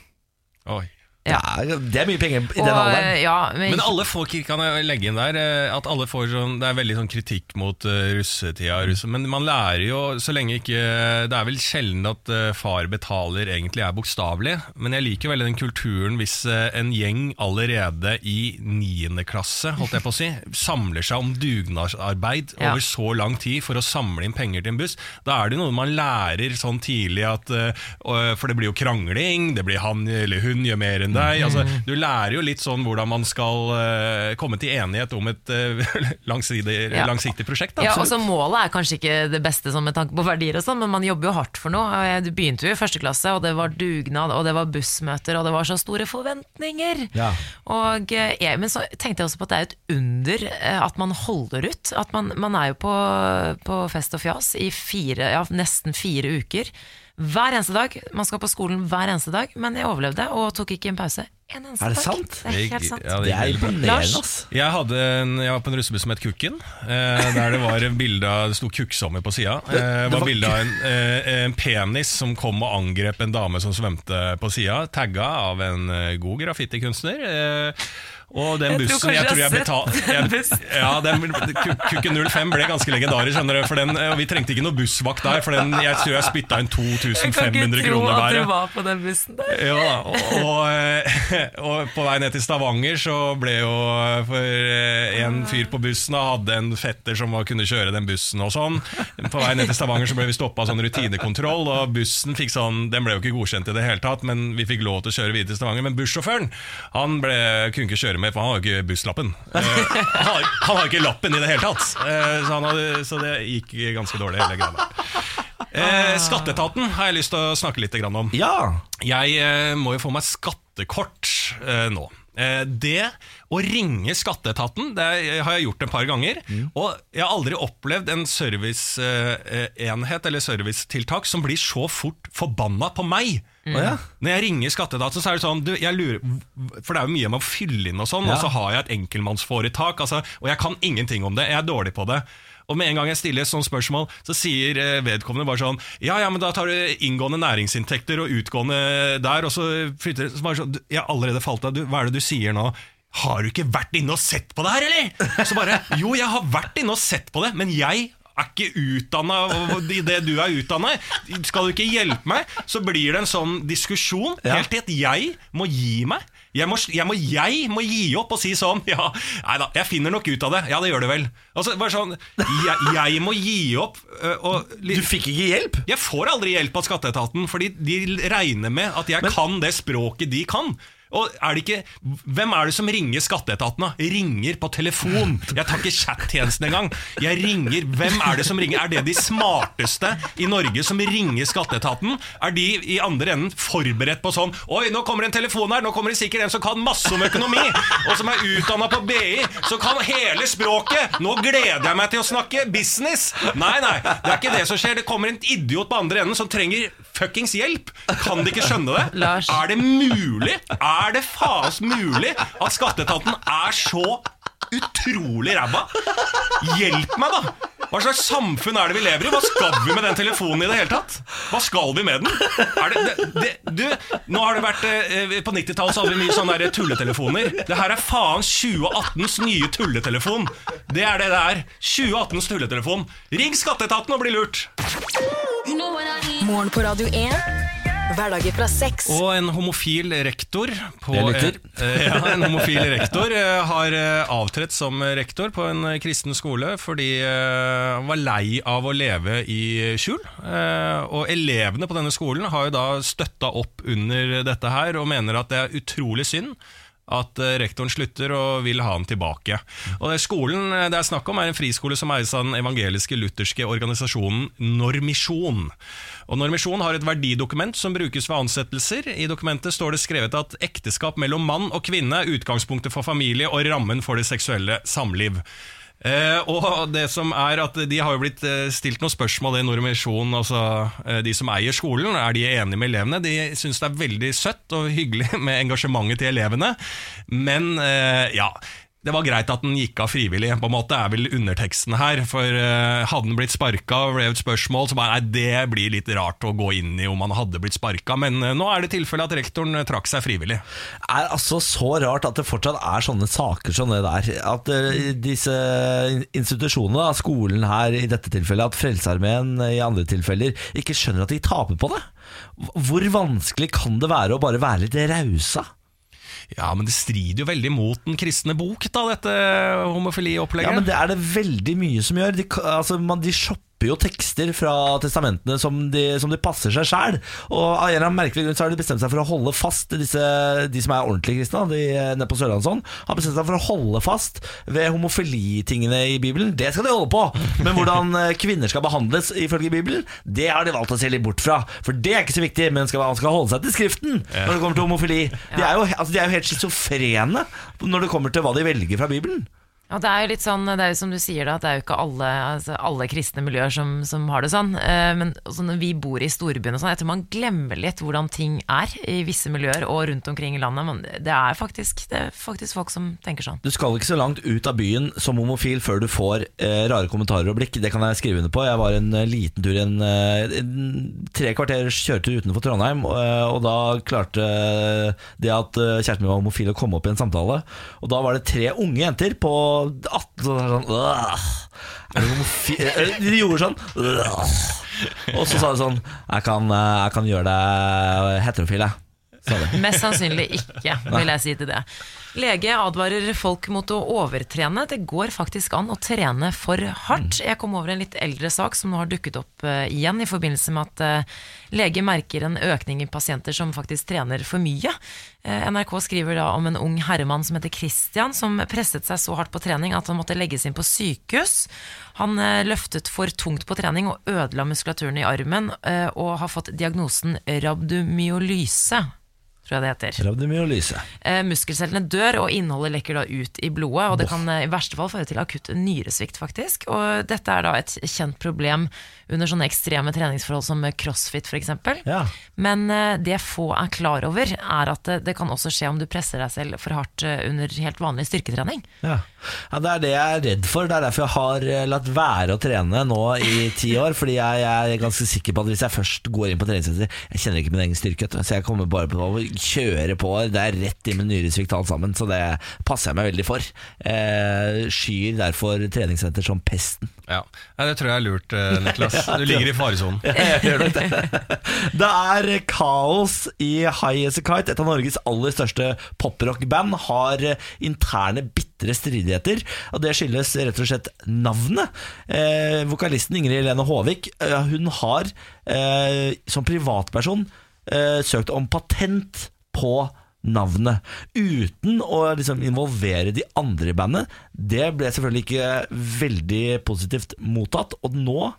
Oi. Ja. Det er, det er mye penger i den alderen. ja, men, Men alle får, kan jeg legge inn der, eh, at alle får sånn, det er veldig sånn kritikk mot uh, russetida. Russe, men man lærer jo så lenge ikke Det er vel sjelden at uh, far betaler egentlig er bokstavelig, men jeg liker veldig den kulturen hvis uh, en gjeng allerede i niende klasse, holdt jeg på å si, samler seg om dugnadsarbeid Ja. over så lang tid for å samle inn penger til en buss. Da er det jo noe man lærer sånn tidlig at eh, For det blir jo krangling, det blir han eller hun gjør mer enn deg. Altså, du lærer jo litt sånn hvordan man skal uh, komme til enighet om et uh, langsiktig, Ja. langsiktig prosjekt. Da. Ja, og så Målet er kanskje ikke det beste sånn med tanke på verdier, og sånn, men man jobber jo hardt for noe. Du begynte jo i første klasse, og det var dugnad, og det var bussmøter, og det var så store forventninger. Ja. Og, ja, men så tenkte jeg også på at det er et under eh, at man holder ut. At man, man er jo på, på fest og fjas i fire, ja, nesten fire uker. Hver eneste dag. Man skal på skolen hver eneste dag, men jeg overlevde og tok ikke en pause. En eneste Er det sant? Det er helt sant. Ja, Det er imponerende, Lars? Jeg, hadde en, jeg var på en russebuss som het Kukken, eh, der det var en bilde av Det sto Kukksommer på sida. Eh, det var bilde av en, eh, en penis som kom og angrep en dame som svømte på sida, tagga av en eh, god graffitikunstner. Eh, og den bussen jeg tror jeg jeg jeg, bussen. ja, den, Ku- Kukken 05 ble ganske legendarisk, skjønner du. For den, eh, og vi trengte ikke noe bussvakt der, for den, jeg tror jeg spytta inn Jeg kan ikke tro at du var på den bussen der. Ja, og, og, eh, og på vei ned til Stavanger så ble jo eh, For en fyr på bussen og hadde en fetter som var- kunne kjøre den bussen og sånn. På vei ned til Stavanger så ble vi stoppa av sånn rutinekontroll, og bussen fikk sånn Den ble jo ikke godkjent i det hele tatt, men vi fikk lov til å kjøre videre til Stavanger. Men bussjåføren han ble, kunne ikke kjøre med, for han hadde ikke busslappen. Eh, han, har han hadde ikke lappen i det hele tatt, eh, så, han hadde, så det gikk ganske dårlig, hele greia. Eh, skatteetaten har jeg lyst til å snakke litt om. Ja. Jeg eh, må jo få meg skattekort eh, nå. Eh, det å ringe skatteetaten det har jeg gjort et par ganger. Og jeg har aldri opplevd en serviceenhet eller servicetiltak som blir så fort forbanna på meg. Mm. ja. Når jeg ringer skatteetaten, så er det sånn du, jeg lurer, For det er jo mye med å fylle inn og sånn, Ja. og så har jeg et enkeltmannsforetak, altså, og jeg kan ingenting om det. Jeg er dårlig på det. Og med en gang jeg stiller et sånt spørsmål, så sier eh, vedkommende bare sånn Ja, ja, men da tar du inngående næringsinntekter og utgående der, og så flytter så bare sånn, Jeg har allerede falt av. Hva er det du sier nå? Har du ikke vært inne og sett på det her, eller? Så bare Jo, jeg har vært inne og sett på det, men jeg er ikke utdanna i det du er utdanna i. Skal du ikke hjelpe meg, så blir det en sånn diskusjon helt til at jeg må gi meg. Jeg må, jeg, må, jeg må gi opp og si sånn Ja, nei da, jeg finner nok ut av det. Ja, det gjør du vel. Altså, bare sånn Jeg, jeg må gi opp. Og, Du fikk ikke hjelp? jeg får aldri hjelp av skatteetaten, fordi de regner med at jeg kan det språket de kan. Og er det ikke, Hvem er det som ringer skatteetaten? da? Ringer på telefon. Jeg tar ikke chat-tjenesten engang. Jeg ringer, Hvem er det som ringer? Er det de smarteste i Norge som ringer skatteetaten? Er de i andre enden forberedt på sånn Oi, nå kommer en telefon her, nå kommer det sikkert en som kan masse om økonomi, og som er utdanna på BI, som kan hele språket! Nå gleder jeg meg til å snakke business! Nei, nei, det er ikke det som skjer. Det kommer en idiot på andre enden som trenger fuckings hjelp. Kan de ikke skjønne det? Lars. Er det mulig? Er det faens mulig at skatteetaten er så utrolig ræva? Hjelp meg, da! Hva slags samfunn er det vi lever i? Hva skal vi med den telefonen i det hele tatt? Hva skal vi med den? Er det, det, det, du, nå har det vært eh, På 90-tallet så hadde vi mye sånne der tulletelefoner. Det her er faen 2018s nye tulletelefon. Det er det det er. 2018s tulletelefon. Ring skatteetaten og bli lurt! Morgen på Radio 1. Hverdager fra sex. Og en homofil rektor på Jeg eh, ja, En homofil rektor eh, har eh, avtrådt som rektor på en kristen skole fordi eh, han var lei av å leve i skjul. Eh, Og elevene på denne skolen har jo da støtta opp under dette her og mener at det er utrolig synd at eh, rektoren slutter og vil ha han tilbake. Og det Skolen eh, det er snakk om er en friskole som eies av den evangeliske lutherske organisasjonen Normisjon. Og Normisjon har et verdidokument som brukes ved ansettelser. I dokumentet står det skrevet at ekteskap mellom mann og kvinne er utgangspunktet for familie og rammen for det seksuelle samliv. Eh, og det som er at De har jo blitt eh, stilt noen spørsmål i Nordmisjon, altså eh, de som eier skolen. Er de enige med elevene? De syns det er veldig søtt og hyggelig med engasjementet til elevene. Men eh, ja det var greit at den gikk av frivillig, på en måte er vel underteksten her. For uh, hadde den blitt sparka og ble et spørsmål, så bare nei, det blir litt rart å gå inn i om han hadde blitt sparka. Men uh, nå er det tilfellet at rektoren eh, trakk seg frivillig. er altså så rart at det fortsatt er sånne saker som det der. At uh, disse institusjonene, skolen her i dette tilfellet, at Frelsesarmeen i andre tilfeller ikke skjønner at de taper på det. Hvor vanskelig kan det være å bare være litt rausa? Ja, men det strider jo veldig mot den kristne bok, da, dette homofiliopplegget. Ja, men det er det veldig mye som gjør. De, altså, man, de shopper jo tekster fra testamentene som de, som de passer seg sjæl. Og av en eller annen merkelig grunn så har de bestemt seg for å holde fast disse, de som er ordentlige kristne, de eh, nede på Sørlandsson, har bestemt seg for å holde fast ved homofilitingene i Bibelen. Det skal de holde på! Men hvordan eh, kvinner skal behandles ifølge Bibelen, det har de valgt å se litt bort fra. For det er ikke så viktig, men skal, man skal holde seg til Skriften når det kommer til homofili. De er jo, altså, de er jo helt schizofrene når det kommer til hva de velger fra Bibelen. Ja, det er jo litt sånn, det er jo som du sier da, at det er jo ikke alle, altså, alle kristne miljøer som, som har det sånn. Eh, men altså, når vi bor i storbyen og sånn, jeg tror man glemmer litt hvordan ting er i visse miljøer og rundt omkring i landet. Men det er faktisk, det er faktisk folk som tenker sånn. Du skal ikke så langt ut av byen som homofil før du får eh, rare kommentarer og blikk. Det kan jeg skrive under på. Jeg var en eh, liten tur, en, eh, en tre kvarters kjøretur utenfor Trondheim, og, og da klarte det at kjæresten min var homofil å komme opp i en samtale. Og da var det tre unge jenter på 18 sånn, sånn «Åh, er det homofil?» Eh, De gjorde sånn «Åh». Og så sa de sånn Jeg kan, eh, jeg kan gjøre deg heterofil, jeg. Mest sannsynlig ikke, vil jeg si til det. Lege advarer folk mot å overtrene. Det går faktisk an å trene for hardt. Jeg kom over en litt eldre sak som nå har dukket opp eh, igjen i forbindelse med at eh, lege merker en økning i pasienter som faktisk trener for mye. Eh, NRK skriver da om en ung herremann som heter Christian, som presset seg så hardt på trening at han måtte legges inn på sykehus. Han løftet for tungt på trening og ødela muskulaturen i armen, og har fått diagnosen rabdomyolyse, tror jeg det heter. Rabdomyolyse. Eh, muskelcellene dør, og innholdet lekker da ut i blodet. Og det kan eh, i verste fall føre til akutt nyresvikt, faktisk. Og dette er da et kjent problem under sånne ekstreme treningsforhold som crossfit, f.eks. Ja. Men eh, det få er klar over, er at det, det kan også skje om du presser deg selv for hardt eh, under helt vanlig styrketrening. Ja. ja, Det er det jeg er redd for. Det er derfor jeg har eh, latt være å trene nå i ti år. Fordi jeg, jeg er ganske sikker på at hvis jeg først går inn på treningssenter Jeg kjenner ikke min egen styrke, så jeg kommer bare på å kjøre på. Det er rett inn med nyresvikt alt sammen, så det passer jeg meg veldig for. Eh, skyr derfor treningssenter som pesten. Ja, ja Det tror jeg er lurt, eh, Niklas. Du ligger i faresonen. Det. Er kaos i High As A Kite. Et av Norges aller største poprockband har interne bitre stridigheter. Og det skyldes rett og slett navnet. Eh, vokalisten Ingrid Helene Håvik eh, Hun har eh, som privatperson eh, søkt om patent på navnet. Uten å liksom involvere de andre i bandet. Det ble selvfølgelig ikke veldig positivt mottatt. Og nå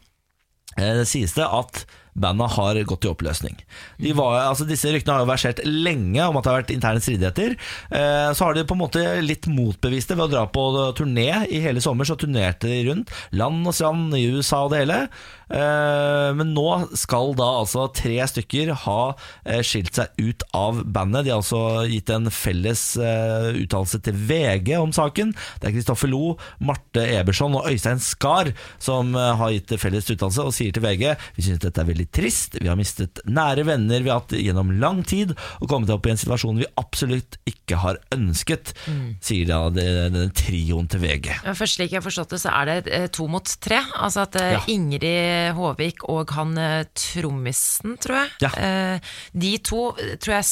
sies det at bandet har gått i oppløsning. Var, altså disse ryktene har jo versert lenge om at det har vært interne stridigheter. Eh, så har de på en måte litt motbevist det ved å dra på turné i hele sommer. Så turnerte de rundt, land og strand i USA og det hele. Eh, men nå skal da altså tre stykker ha eh, skilt seg ut av bandet. De har altså gitt en felles uttalelse til VG om saken. Det er Kristoffer Lo, Marte Eberson og Øystein Skar som har gitt felles uttalelse og sier til VG vi synes dette er veldig trist. Vi har mistet nære venner vi har hatt gjennom lang tid og kommet opp i en situasjon vi absolutt ikke har ønsket, sier da denne trioen til VG. Først slik jeg har forstått det, så er det eh, to mot tre. Altså at eh, Ja. Ingrid Håvik og han eh, trommisen, tror jeg, Ja. de to tror jeg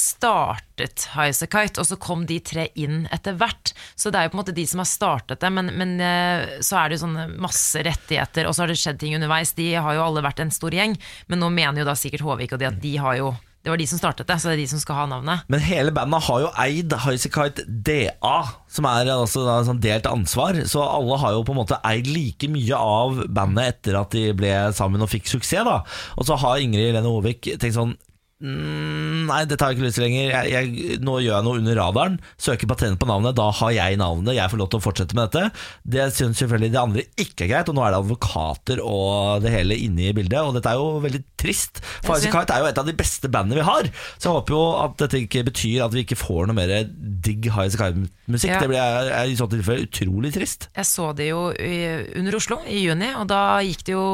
startet Highasakite, og så kom de tre inn etter hvert. Så det er jo på en måte de som har startet det, men, men eh, så er det jo sånne masse rettigheter, og så har det skjedd ting underveis. De har jo alle vært en stor gjeng, men nå mener jo da sikkert Håvik og de at de har jo Det var de som startet det, så det er de som skal ha navnet. Men hele bandet har jo eid Highasakite DA, som er altså sånn delt ansvar. Så alle har jo på en måte eid like mye av bandet etter at de ble sammen og fikk suksess. da Og så har Ingrid Lene Håvik tenkt sånn nei, dette har jeg ikke lyst til lenger. Jeg, jeg, nå gjør jeg noe under radaren. Søker patent på navnet. Da har jeg navnet. Jeg får lov til å fortsette med dette. Det syns selvfølgelig de andre ikke er greit, og nå er det advokater og det hele inne i bildet. Og dette er jo veldig trist. For Kite er jo et av de beste bandene vi har. Så jeg håper jo at dette ikke betyr at vi ikke får noe mer digg Highasakite-musikk. Ja. Det blir i så tilfelle utrolig trist. Jeg så det jo i, under Oslo i juni, og da gikk det jo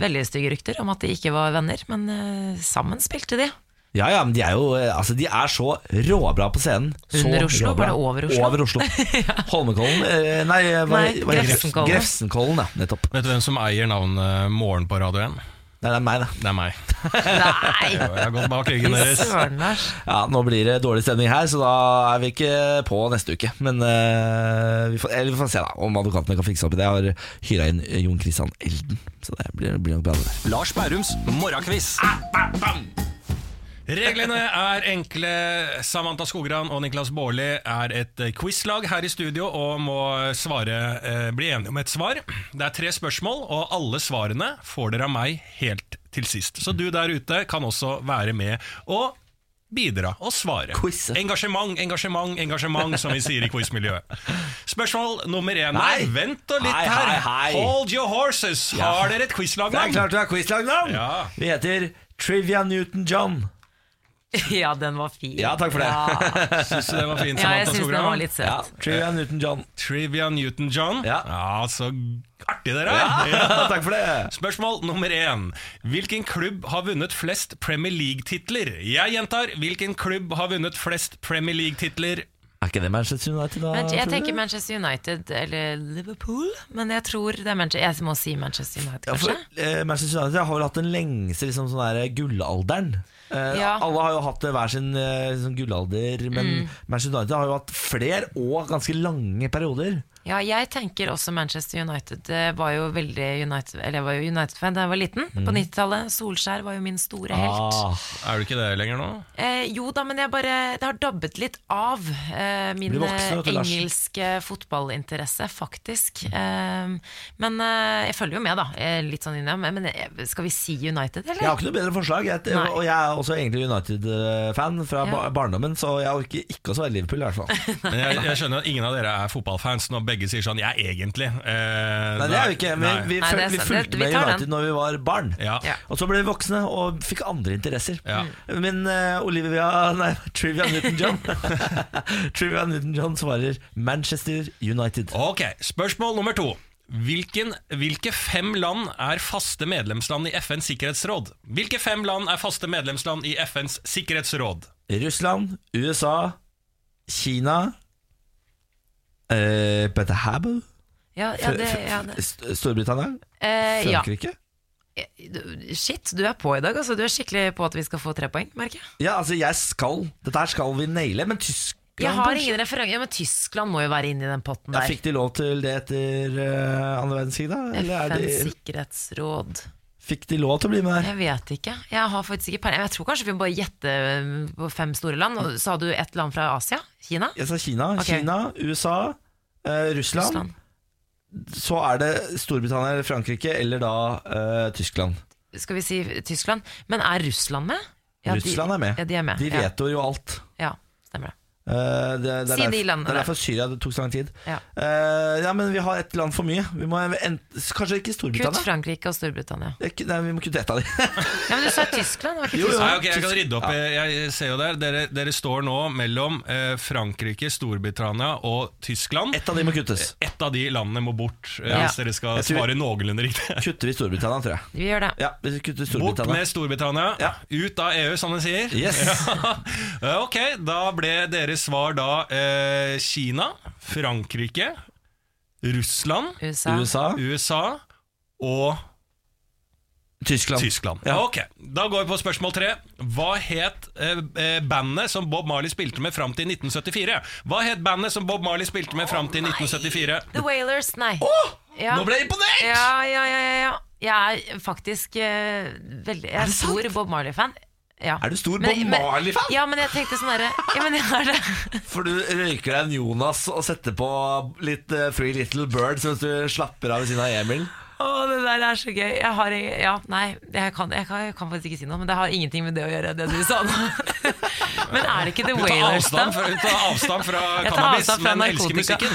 veldig stygge rykter om at de ikke var venner, men uh, sammen spilte de. Ja, ja, men de er jo altså, De er så råbra på scenen. Så Under Oslo? det over Oslo? Over Oslo. Holmenkollen eh, Nei, hva, Nei, hva, Grefsenkollen. Grefsenkollen, ja. Nettopp. Vet du hvem som eier navnet Morgen på Radio 1? Nei, det er meg, det. Det er meg. Nei! Jeg har gått bak ryggen deres. Ja, Nå blir det dårlig stemning her, så da er vi ikke på neste uke. Men uh, vi, får, eller vi får se da om advokatene kan fikse opp i det. Jeg har hyra inn Jon Christian Elden, så det blir, blir nok bra. Lars Bærums morgenkviss. Reglene er enkle. Samantha Skogran og Niklas Baarli er et quizlag her i studio og må svare, eh, bli enige om et svar. Det er tre spørsmål, og alle svarene får dere av meg helt til sist. Så du der ute kan også være med og bidra og svare. Quize. Engasjement, engasjement, engasjement, som vi sier i quizmiljøet. Spørsmål nummer én. Nei. vent og litt Hei, her. hei, hei. Hold your horses. Ja. Har dere et quizlagnavn? Det er klart vi har quizlagnavn! Ja. Vi heter Trivia Newton-John. Ja, den var fin. Ja, takk for det. Ja, Syns du det var fint, ja jeg syns den var litt Ja, søt. Trivia Newton-John. Trivia Newton-John. Ja. så artig dere er! Ja, takk for det. Spørsmål nummer én. Hvilken klubb har vunnet flest Premier League-titler? Jeg gjentar, hvilken klubb har vunnet flest Premier League-titler? Er ikke det Manchester United, da? Men jeg tenker Manchester United eller Liverpool, men jeg tror det er Manchester Jeg må si Manchester United, Ja, for, kanskje. eh, Manchester United har vel hatt den lengste liksom, sånn gullalderen. Eh, Ja. Alle har jo hatt hver sin eh, sånn gullalder, men Mm. Manchester United har jo hatt flere og ganske lange perioder. Ja, jeg tenker også Manchester United. Det var jo veldig United Eller jeg var jo United-fan da jeg var liten. På 90-tallet. Solskjær var jo min store helt. Mm. Ah, Er du ikke det lenger nå? Eh, jo da, men jeg bare Det har dabbet litt av eh, min voksen, eh, engelske fotballinteresse, faktisk. Eh, men eh, jeg følger jo med, da. Eh, litt sånn innom. Men eh, skal vi si United, eller? jeg har ikke noe bedre forslag. Jeg, og jeg er også egentlig United-fan fra Ja. barndommen, så jeg orker ikke å svare Liverpool, i hvert fall. Men jeg, jeg skjønner at ingen av dere er fotballfans når begge sier sånn 'jeg egentlig'. Eh, Nei, det er jo ikke. Vi, vi, Nei, føl- det vi fulgte med. United når vi var barn. Ja. Ja. Og så ble vi voksne og fikk andre interesser. Ja. Men uh, Olivia Nei, Trivia Newton-John Trivia Newton-John svarer Manchester United. Ok, Spørsmål nummer to. Hvilken, hvilke fem land er faste medlemsland i FNs sikkerhetsråd? Hvilke fem land er faste medlemsland i FNs sikkerhetsråd? Russland, USA, Kina eh, Betahabo Ja, ja, det, ja, det. Storbritannia? Eh. Frankrike? Du- Shit, du er på i dag. Altså. Du er skikkelig på at vi skal få tre poeng, merker jeg. Ja, altså jeg skal Dette her skal vi naile, men Tyskland Jeg har ingen referanse, men Tyskland må jo være inne i den potten der. Fikk de lov til det etter uh, andre verdenskrig, da? FNs sikkerhetsråd. Fikk de lov til å bli med der? Jeg vet ikke. Jeg har faktisk ikke peiling. Jeg tror kanskje vi må bare gjette på fem store land. Sa du ett land fra Asia? Kina? Jeg sa Kina. Okay. Kina, USA, eh, Russland. Russland? Så er det Storbritannia eller Frankrike, eller da eh, Tyskland. Skal vi si Tyskland? Men er Russland med? Ja, Russland er med. Ja, de er med. De ja. jo alt. Ja, stemmer det. Eh, det, er Si derfor, de landene det er derfor Syria det tok så lang tid. Ja. Uh, ja, men vi har ett land for mye. Vi må ent, Kanskje ikke Kutt Storbritannia? Frankrike og Storbritannia. Ikke- Nei, vi må kutte ett av dem. Ja, men du sa Tyskland? Var ikke Jo. Tyskland? Nei, okay, Jeg kan rydde opp. Jeg ser jo der Dere, dere står nå mellom eh, Frankrike, Storbritannia og Tyskland. Ett av de må kuttes. Ett av de landene må bort, eh, Ja. hvis dere skal Jeg svare noenlunde riktig. Kutter vi Storbritannia, tror jeg. Vi gjør det. Ja, vi Bort med Storbritannia, Ja. ut av EU, som de sier. Yes. Ja, ok, da ble deres svar da eh, Kina, Frankrike, Russland, USA. USA, USA og Tyskland. Tyskland. Ja. Ok, Da går vi på spørsmål tre. Hva het eh, eh, bandet som Bob Marley spilte med fram til 1974? Hva het bandet som Bob Marley spilte med fram til 1974? The Wailers, nei. ja. Nå ble jeg imponert! Ja, ja, ja, ja, ja. Jeg er faktisk eh, veldig Jeg Er er stor Bob Marley-fan. Ja. Er du stor Bob Marley-fan? Ja, men jeg tenkte sånn herre Ja, men jeg er det. For du røyker deg en Jonas og setter på litt uh, Free Little Birds mens du slapper av ved siden av Emil. Å, det der er så gøy. Jeg har Ja, nei, jeg kan, jeg, kan, jeg kan faktisk ikke si noe, men det har ingenting med det å gjøre, det du sa nå. men er det ikke The Wailers, da? hun tar avstand fra cannabis, avstand fra men elsker musikken.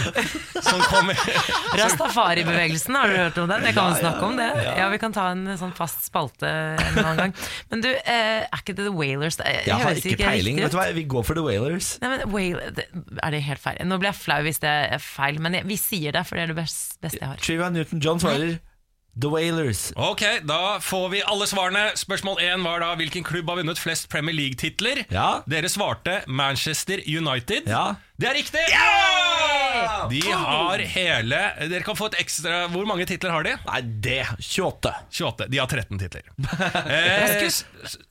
Rastafari-bevegelsen, har du hørt om den? Jeg kan jo snakke om det. Ja, Vi kan ta en sånn fast spalte en annen gang. Men du, eh, er ikke det The Wailers? Det Jeg har ikke, ikke peiling. Vet du hva, Vi går for The Wailers. Nei, men Wail- Er det helt feil? Nå blir jeg flau hvis det er feil, men vi sier det, for det er det beste jeg har. Trivia Newton-John svarer The Wailers. Ok, da får vi alle svarene. Spørsmål 1 var da hvilken klubb har vunnet flest Premier League-titler. Ja. Dere svarte Manchester United. Ja. Det er riktig! De har hele Dere kan få et ekstra Hvor mange titler har de? Nei, det 28. 28. De har 13 titler. Eh,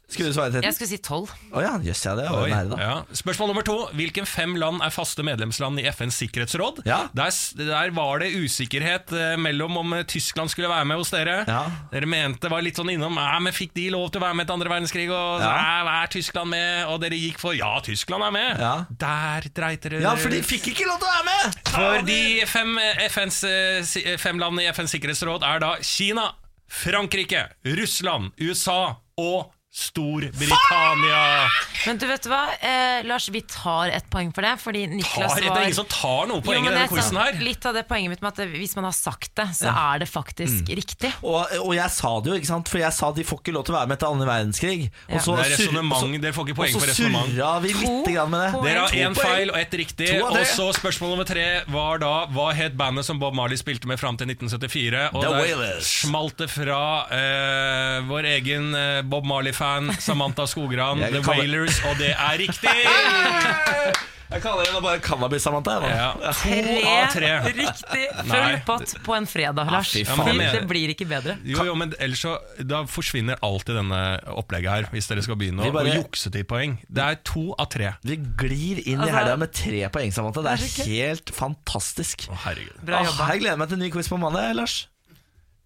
Skulle du svare 30? Jeg skulle si 12. Oh, ja, yes, ja, det var Oi, nære, da. ja. Spørsmål nummer to. Hvilken fem land er faste medlemsland i FNs sikkerhetsråd? Ja. Der, der var det usikkerhet eh, mellom om eh, Tyskland skulle være med hos dere. Ja. Dere mente var litt sånn innom Nei, men Fikk de lov til å være med til andre verdenskrig? Og Ja. «Ja, er Tyskland med? Og dere gikk for ja, Tyskland er med. Ja. Der dreit dere Ja, for de fikk ikke lov til å være med! For de fem, eh, FNs, eh, eh, fem landene i FNs sikkerhetsråd er da Kina, Frankrike, Russland, USA og Storbritannia. Men du vet hva, eh, Lars, vi tar et poeng for det, fordi Niklas Tar, det er ingen som tar noe poeng i denne quizen her. Litt av det poenget mitt med at hvis man har sagt det, så er det faktisk riktig. Og, og jeg sa det jo, ikke sant? For jeg sa de får ikke lov til å være med etter annen verdenskrig. Ja. Og så Det er resonnement. Dere får ikke poeng Og så surra vi litt grann med det. poeng. Dere har én feil og ett riktig. Og så spørsmål nummer tre var da hva het bandet som Bob Marley spilte med fram til 1974? Og The der Wailers. smalt det fra eh, vår egen eh, Bob Marley-fan Samantha Skogran, The Wailers, og det er riktig! Jeg kaller henne bare Cannabis-Samantha. Ja, av tre. Riktig. Full pott på en fredag, Lars. fy faen. Ja, men- det blir ikke bedre. Jo, jo, men ellers så Da forsvinner alltid denne opplegget her, hvis dere skal begynne bare- å jukse til poeng. Det er to av tre. Vi glir inn i Altså- helga med tre poeng, Samantha. Det er helt fantastisk. Å, herregud. Bra jobba. jeg gleder meg til en ny quiz på mandag, Lars.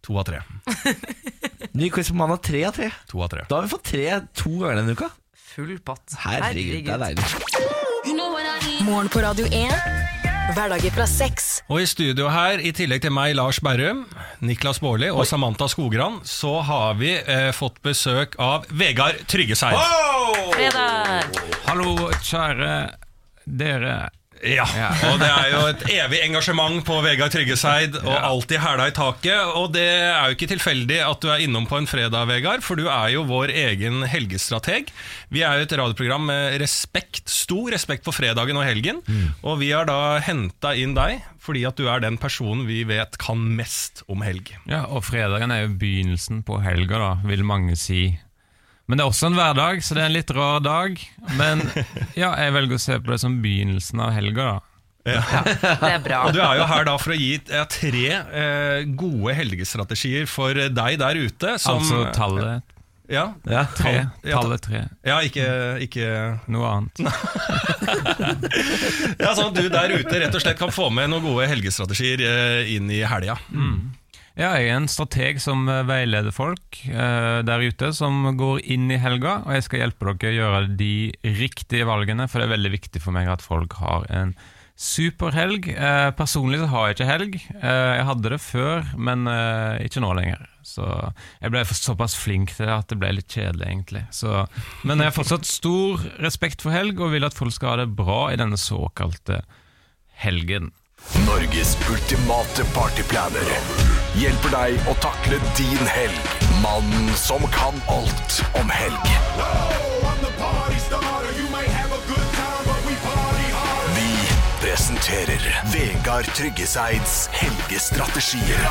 To av tre. Ny quiz på mandag, tre av tre. To av tre. Da har vi fått tre to ganger denne uka. Full pott. Herregud, det er deilig. Morgen på Radio 1. Hverdager fra seks. Og i studio her, i tillegg til meg, Lars Berrum, Niklas Baarli og Samantha Skogran, så har vi eh, fått besøk av Vegard Tryggeseid. Fredag! Hallo, kjære dere. Ja, og det er jo et evig engasjement på Vegard Tryggeseid, og alltid hæla i taket. Og det er jo ikke tilfeldig at du er innom på en fredag, Vegard, for du er jo vår egen helgestrateg. Vi er jo et radioprogram med respekt, stor respekt for fredagen og helgen, og vi har da henta inn deg fordi at du er den personen vi vet kan mest om helg. Ja, og fredagen er jo begynnelsen på helga, da, vil mange si. Men det er også en hverdag, så det er en litt rar dag. Men ja, jeg velger å se på det som begynnelsen av helga, da. Det er bra. Og du er jo her da for å gi ja, tre eh, gode helgestrategier for deg der ute. Som, altså tallet Ja, Ja. tre. Ja, Tallet tre. ja ikke, ikke Noe annet. Ja, Sånn at du der ute rett og slett kan få med noen gode helgestrategier eh, inn i helga. Ja, jeg er en strateg som eh, veileder folk eh, der ute som går inn i helga, og jeg skal hjelpe dere å gjøre de riktige valgene, for det er veldig viktig for meg at folk har en superhelg. Eh, personlig så har jeg ikke helg. Eh, jeg hadde det før, men eh, ikke nå lenger. Så jeg ble såpass flink til det at det ble litt kjedelig, egentlig. Så, men jeg har fortsatt stor respekt for helg, og vil at folk skal ha det bra i denne såkalte helgen. Norges ultimate partyplaner hjelper deg å takle din helg. Mannen som kan alt om helg. Vi presenterer Vegard Tryggeseids helgestrategier.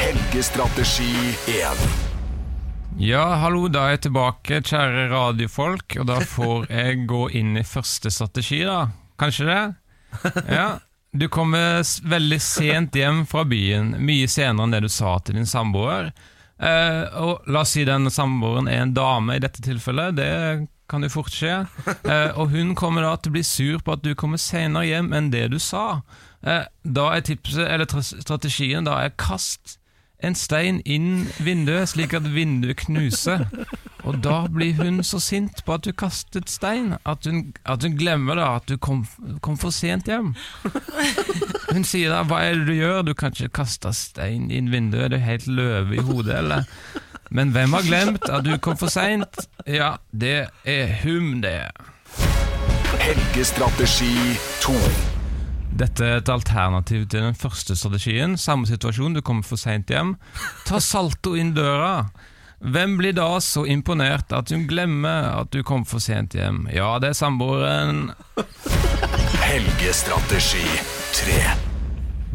Helgestrategi 1. Ja, hallo, da er jeg tilbake, kjære radiofolk, og da får jeg gå inn i første strategi, da. Kanskje det? Ja. Du kommer veldig sent hjem fra byen, mye senere enn det du sa til din samboer. Eh, og la oss si den samboeren er en dame i dette tilfellet, det kan jo fort skje. Eh, og hun kommer da til å bli sur på at du kommer senere hjem enn det du sa. Eh, da er tipset, eller strategien, da er kast en stein inn vinduet, slik at vinduet knuser. Og da blir hun så sint på at du kastet stein, at hun, at hun glemmer da at du kom, kom for sent hjem. Hun sier da 'hva er det du gjør', du kan ikke kaste stein inn vinduet, du er helt løve i hodet, eller? Men hvem har glemt at du kom for seint? Ja, det er hum, det. Helgestrategi 2. Dette er et alternativ til den første strategien. Samme situasjon, du kommer for seint hjem. Ta salto inn døra. Hvem blir da så imponert at hun glemmer at du kom for sent hjem? Ja, det er samboeren. Helgestrategi 3.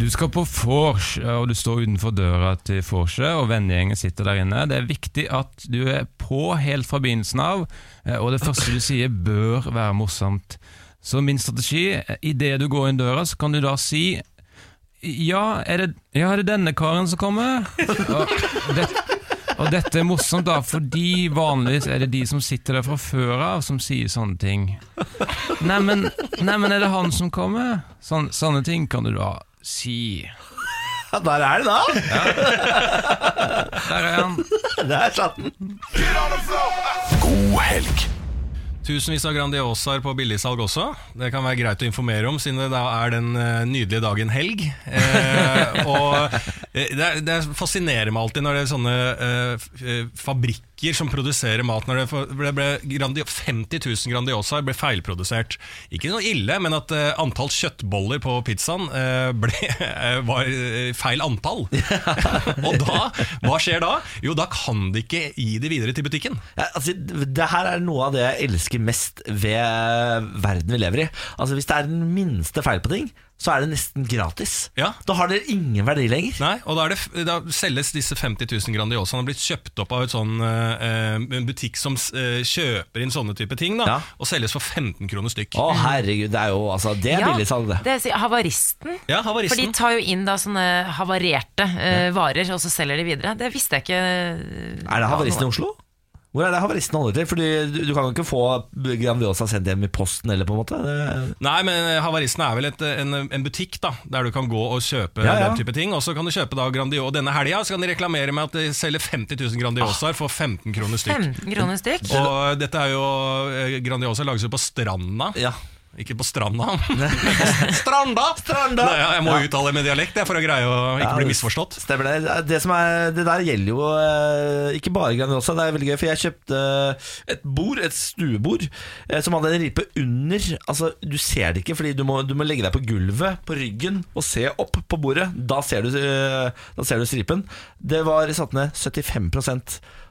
Du skal på vors, og du står utenfor døra til vorset, og vennegjengen sitter der inne. Det er viktig at du er på helt fra begynnelsen av, eh, og det første du sier bør være morsomt. Så min strategi, idet du går inn døra, så kan du da si Ja, er det, ja, er det denne karen som kommer? Og, det, og dette er morsomt, da, fordi vanligvis er det de som sitter der fra før av, som sier sånne ting. Neimen, neimen er det han som kommer? Sån, sånne ting kan du da si. Ja, der er det da! Der er han. Der satt den. God helg. Tusenvis av Grandiosaer på billigsalg også. Det kan være greit å informere om, siden det da er den eh, nydelige dagen helg. Eh, og eh, det, det fascinerer meg alltid når det er sånne eh, eh, fabrikker som produserer mat. Når det ble, ble grandi 50 000 Grandiosaer ble feilprodusert. Ikke noe ille, men at eh, antall kjøttboller på pizzaen ble, var feil antall. og da, hva skjer da? Jo, da kan de ikke gi de videre til butikken. Ja, altså, det her er noe av det jeg elsker mest ved verden vi lever i. Altså Hvis det er den minste feil på ting, så er det nesten gratis. Ja. Da har det ingen verdi lenger. Nei, og da, er det, da selges disse 50 000 Grandiosaene har blitt kjøpt opp av et sånn, eh, en butikk som eh, kjøper inn sånne type ting, da, Ja. og selges for 15 kroner stykk. Å herregud, det er jo altså, Det er Ja, billigsalg, det. det er havaristen. Ja, For de tar jo inn da sånne havarerte eh, varer, og så selger de videre. Det visste jeg ikke. Er det havaristen i Oslo? Hvor er det havaristen holder til? Fordi du, du kan jo ikke få Grandiosa sendt hjem i posten eller på en måte. Det, Nei, men havaristen er vel et, en, en butikk da, der du kan gå og kjøpe Ja, ja. den type ting. Og så kan du kjøpe da Grandiosa. Denne helga så kan de reklamere med at de selger 50 000 Grandiosaer for 15 kroner stykk. 15 kroner stykk. Og dette er jo eh, Grandiosa lages jo på stranda. ja. Ikke på stranda. stranda! Stranda! Nei, jeg må uttale det med dialekt for å greie å ikke bli misforstått. Stemmer det. Det, som er, det der gjelder jo eh, ikke bare Grandiosa. Det er veldig gøy, for jeg kjøpte et bord, et stuebord, eh, som hadde en ripe under. Altså, Du ser det ikke, fordi du må, du må legge deg på gulvet, på ryggen, og se opp på bordet. Da ser du, eh, da ser du stripen. Det var satt ned 75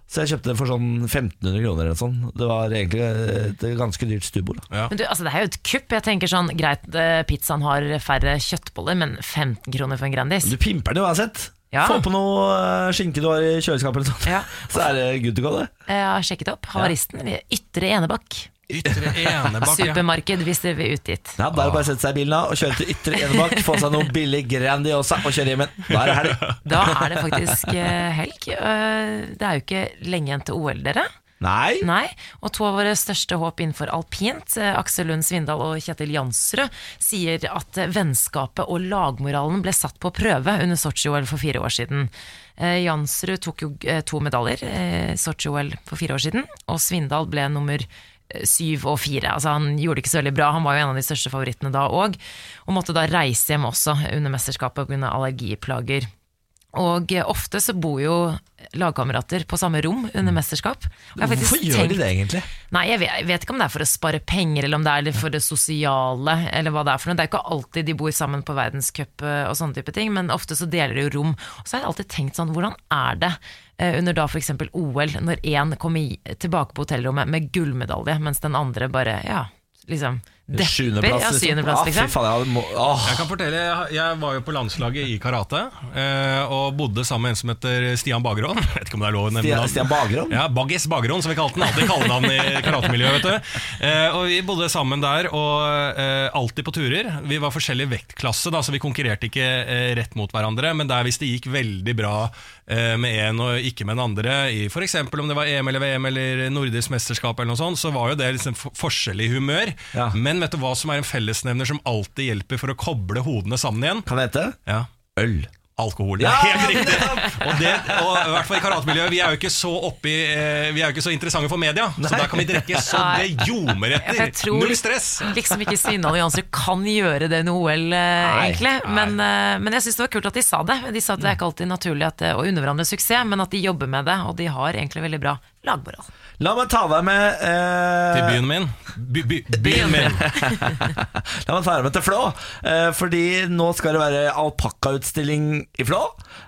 så jeg kjøpte det for sånn 1500 kroner eller sånn. Det var egentlig et ganske dyrt stuebord. Ja. Men du, altså Det er jo et kupp. Jeg tenker sånn, Greit, eh, pizzaen har færre kjøttboller, men 15 kroner for en Grandis? Du pimper den uansett. Ja. Få på noe eh, skinke du har i kjøleskapet, eller sånt. Ja. så er det good to go, det. Jeg har sjekket opp. Havaristen ved Ytre Enebakk. Ytre Enebakk. Supermarked hvis dere vil ut dit. Ja, Da er det bare å sette seg i bilen da, og kjøre til Ytre Enebakk, få seg noe billig Grandiosa og kjøre hjem igjen. Da er det helg. Da er det faktisk eh, helg. Eh, Det er jo ikke lenge igjen til OL, dere. Nei? Nei, og to av våre største håp innenfor alpint, eh, Aksel Lund Svindal og Kjetil Jansrud, sier at vennskapet og lagmoralen ble satt på prøve under Sotsji-OL for fire år siden. Jansrud tok jo to medaljer i Sotsji-OL for fire år siden, og Svindal ble nummer syv og fire. Altså, han gjorde det ikke så veldig bra, han var jo en av de største favorittene da òg, og måtte da reise hjem også under mesterskapet pga. allergiplager. Og eh, ofte så bor jo lagkamerater på samme rom under mesterskap. Jeg Hvorfor gjør de det egentlig? Nei, jeg vet, jeg vet ikke om det er for å spare penger, eller om det er for det sosiale, eller hva det er for noe. Det er jo ikke alltid de bor sammen på verdenscup eh, og sånne type ting, men ofte så deler de jo rom. Og så har jeg alltid tenkt sånn, hvordan er det under da f.eks. OL, når én kommer tilbake på hotellrommet med gullmedalje, mens den andre bare, ja, liksom depper? Ja, liksom. syvendeplass, Ah, liksom. faen, jeg må. Jeg kan fortelle, jeg- jeg var jo på landslaget i karate, eh, og bodde sammen med en som heter Stian Bagerån. Vet ikke om det er lov å nevne Stian, navn. Stian Bagerån? Ja, Baggis Bagerån, som vi kalte den. Alltid kallenavn i karatemiljøet, vet du. Eh, og vi bodde sammen der, og eh, alltid på turer. Vi var forskjellig vektklasse, da, så vi konkurrerte ikke eh, rett mot hverandre. Men der hvis det gikk veldig bra eh, med en og ikke med den andre, i f.eks. om det var EM eller VM eller nordisk mesterskap, eller noe sånt, så var jo det liksom for- forskjell i humør. Ja. Men vet du hva som er en fellesnevner som alltid hjelper for å koble hodene sammen igjen? Kan det hete? Ja, Øl. Alkohol. Er helt riktig! Og, det, og i hvert fall i karatemiljøet, vi er jo ikke så oppi eh, Vi er jo ikke så interessante for media, så der kan vi drikke så det ljomer Ja, etter. Null stress! liksom ikke Svindal og Jansrud kan gjøre det under OL, eh, egentlig. Men, eh, men jeg syns det var kult at de sa det. De sa at det er ikke alltid naturlig at, å unne hverandre suksess, men at de jobber med det, og de har egentlig veldig bra lagmoral. La meg ta deg med eh, Til byen min. By, by, byen min. La meg ta deg med til Flå. Eh, fordi nå skal det være alpakkautstilling i Flå.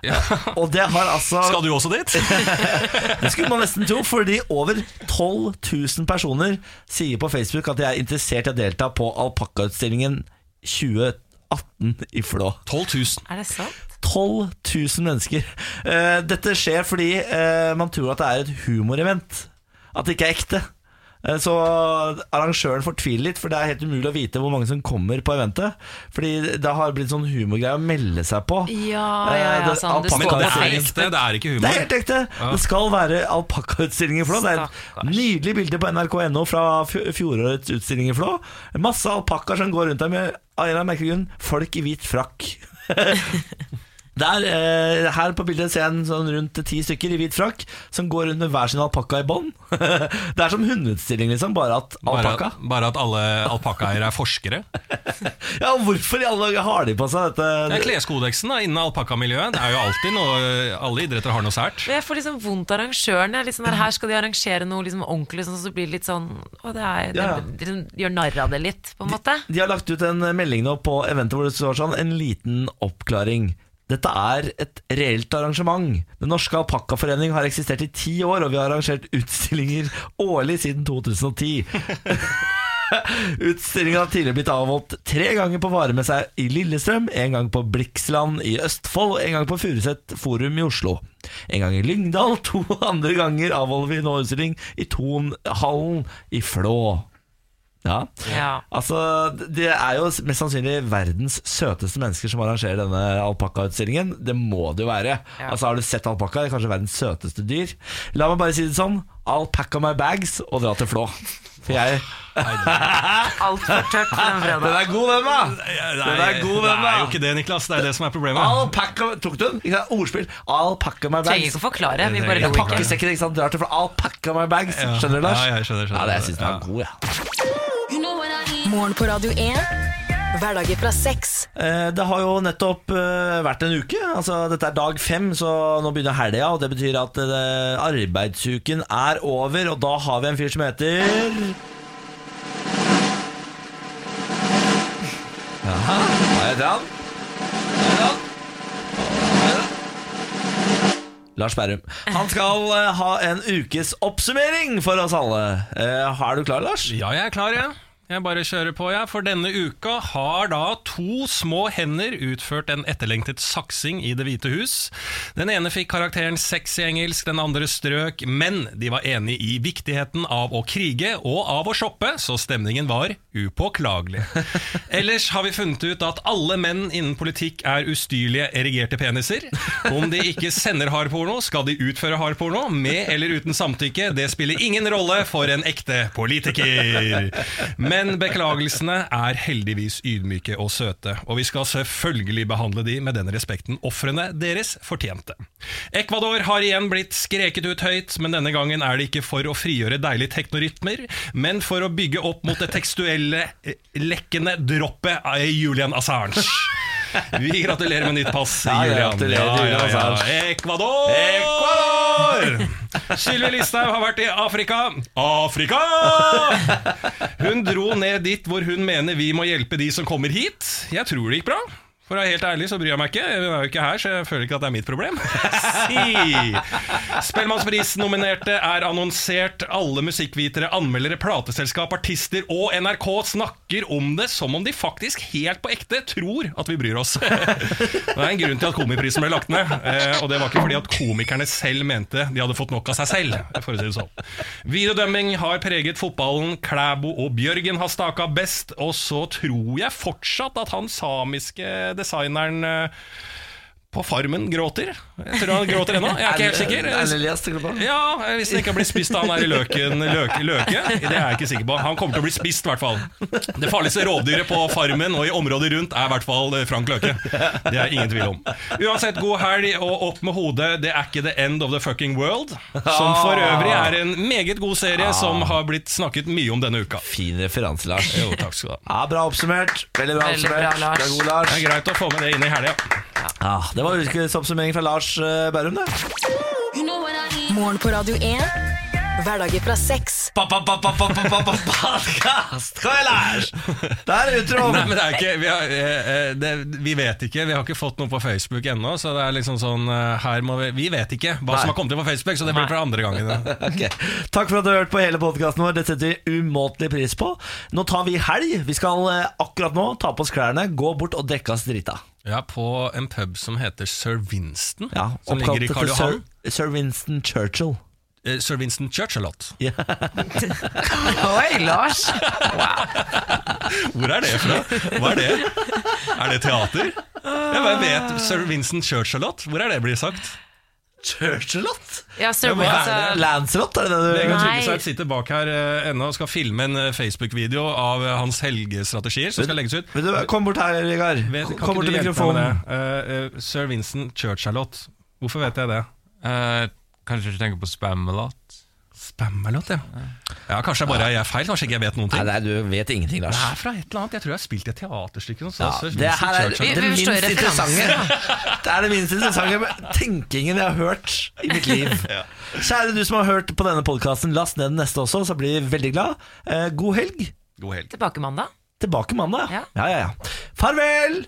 Og det har altså Skal du også dit? Det skulle man nesten tro, fordi over 12 000 personer sier på Facebook at de er interessert i å delta på alpakkautstillingen 2018 i Flå. 12 000. Er det sant? 12 000 mennesker. Uh, dette skjer fordi uh, man tror at det er et humorevent. At det ikke er ekte. Eh, Så arrangøren fortviler litt, for det er helt umulig å vite hvor mange som kommer på eventet. Fordi det har blitt sånn humorgreie å melde seg på. Ja, ja, ja, det- sånn, det Men det er ekte, det er ikke Det er helt ekte! Det skal være alpakkautstilling i Flå. Det er et nydelig bilde på nrk.no fra fjorårets utstilling i Flå. Masse alpakkaer som går rundt der med av en eller annen merkelig grunn folk i hvit frakk. Der, eh, her på bildet ser jeg en sånn rundt ti stykker i hvit frakk som går rundt med hver sin alpakka i bånd. det er som hundeutstilling, liksom, bare at Bare, alpakka. at- bare at alle alpakkaeiere er forskere. Ja, hvorfor i alle dager har de på seg Det er kleskodeksen da, innen alpakkamiljøet. Det er jo alltid noe Alle idretter har noe sært. Jeg får liksom vondt av arrangørene. Sånn her skal de arrangere noe liksom ordentlig, sånn, så blir det litt sånn å, det er, Ja, ja. De, de gjør narr av det litt, på en måte. De har lagt ut en melding nå på eventet hvor det står sånn En liten oppklaring Dette er et reelt arrangement Den norske alpakkaforening har eksistert i ti år Og vi har arrangert utstillinger årlig siden 2010 Utstillingen har tidligere blitt avholdt tre ganger på Varemessa i Lillestrøm, en gang på Bliksland i Østfold, en gang på Furuset Forum i Oslo. En gang i Lyngdal, to andre ganger avholder vi nå utstilling i Tonhallen i Flå. Ja. Ja. Altså, Det er jo mest sannsynlig verdens søteste mennesker som arrangerer denne alpakkautstillingen. Det må det jo være. Ja. Altså, Har du sett alpakka? Kanskje verdens søteste dyr. La meg bare si det sånn. I'll pack up my bags og dra til Flå. For jeg Altfor tørt for en Den er god, den, da! Den er god, den, Det er jo ikke det, Niklas. Det er det som er problemet. Alpaka, Tok du den? Ikke sant? Ordspill. Alpakka my bags. Trenger ikke å forklare, vi bare Jeg lo ikke. Pakkesekken, ikke sant? Drar til for alpakka my bags. Skjønner du, Lars? Ja, jeg skjønner, skjønner. Ja, det jeg syns den Ja. er god, ja. Morgen på Radio 1. Hverdager fra seks. Eh, Det har jo nettopp eh, vært en uke. Altså, dette er dag fem, så nå begynner helga. Og det betyr at eh, arbeidsuken er over, og da har vi en fyr som heter Jaha, hva heter han? Lars Berrum. Han skal ha en ukes oppsummering for oss alle. Eh, er du klar, Lars? Ja, jeg er klar, jeg. Jeg bare kjører på, ja. For denne uka har da to små hender utført en etterlengtet saksing i Det hvite hus. Den ene fikk karakteren seks i engelsk, den andre strøk, men de var enige i viktigheten av å krige og av å shoppe, så stemningen var upåklagelig. Ellers har vi funnet ut at alle menn innen politikk er ustyrlige, erigerte peniser. Om de ikke sender hardporno, skal de utføre hardporno, med eller uten samtykke. Det spiller ingen rolle for en ekte politiker. Men beklagelsene er heldigvis ydmyke og søte, og vi skal selvfølgelig behandle de med den respekten ofrene deres fortjente. Ecuador har igjen blitt skreket ut høyt, men denne gangen er det ikke for å frigjøre deilige teknorytmer, men for å bygge opp mot det tekstuelle, eh, lekkende droppet av Julian Assange. Vi gratulerer med nytt pass, Ja, Julian. Julian Assange. Ecuador! Sylvi Listhaug har vært i Afrika. Afrika! Hun dro ned dit hvor hun mener vi må hjelpe de som kommer hit. Jeg tror det gikk bra. For å være helt ærlig så bryr jeg meg ikke. Jeg er jo ikke her, så jeg føler ikke at det er mitt problem. si! Spellemannspris-nominerte er annonsert. Alle musikkvitere, anmeldere, plateselskap, artister og NRK snakker om det som om de faktisk helt på ekte tror at vi bryr oss. det er en grunn til at Komiprisen ble lagt ned, eh, og det var ikke fordi at komikerne selv mente de hadde fått nok av seg selv. For å si det sånn. Videodømming har preget fotballen. Klæbo og Bjørgen har staka best, og så tror jeg fortsatt at han samiske designeren eh, på Farmen gråter. Jeg tror han gråter ennå. Jeg er ikke helt sikker. Erlend Elias, tenker du på? Ja, Hvis han ikke blitt spist av han der i løken, løke, løke, det er jeg ikke sikker på. Han kommer til å bli spist, i hvert fall. Det farligste rovdyret på Farmen og i området rundt er i hvert fall Frank Løke. Det er ingen tvil om. Uansett, god helg og opp med hodet. Det er ikke the end of the fucking world. Som for øvrig er en meget god serie som har blitt snakket mye om denne uka. Fin referanse, Lars. Jo, takk skal du ha. Ja, Bra oppsummert. Veldig bra Veldig oppsummert. bra, Lars. Det er god, Lars. Det er greit å få med det inn i helga. Ja, det var ukesoppsummering fra Lars eh, Bærum, det. Morgen på Radio 1. Hverdager fra sex. Podkast! Lars! Der er utro! Nei, men det er ikke vi, har, eh, eh, det, vi vet ikke. Vi har ikke fått noe på Facebook ennå. Så det er liksom sånn eh, her må vi, vi vet ikke hva Nei. som har kommet til på Facebook, så det blir for andre gangen. Ok. Takk for at du har hørt på hele podkasten vår. Det setter vi umåtelig pris på. Nå tar vi helg. Vi skal eh, akkurat nå ta på oss klærne, gå bort og dekke oss drita. Ja, på en pub som heter Sir Winston, Ja, som ligger i oppkalt Karl etter Sir, Sir Winston Churchill. Eh, Sir Winston Churchill-lott. Oi, Lars! Hvor er det fra? Hva er det? Er det teater? Jeg bare vet Sir Winston Churchill-lott. Hvor er det blir sagt? Churchillot? Ja, Sir Ja, er. Lancelot, er det det du Vegard. Tryggeseid sitter bak her uh, ennå og skal filme en eh, Facebook-video av hans helgestrategier som skal legges ut. Vet du, Kom bort her, Vegard. Vet, Kom bort til mikrofonen. Uh, Eh, eh, Sir Winston Churchill-lott. Hvorfor vet jeg det? Eh, kanskje du tenker på Spamalot? Spamalot, ja. Ja, Kanskje bare er feil. Kanskje ikke jeg vet noen ting. nei, du vet ingenting, Lars. Det er fra et eller annet. Jeg tror jeg har spilt i et teaterstykke. Ja, det her er det minst interessante. Det er det minst interessante tenkingen jeg har hørt i mitt liv. Kjære du som har hørt på denne podkasten, last ned den neste også, så blir vi veldig glad. Eh, god helg. God helg. Tilbake mandag. Tilbake mandag. Ja. ja, ja. ja. Farvel!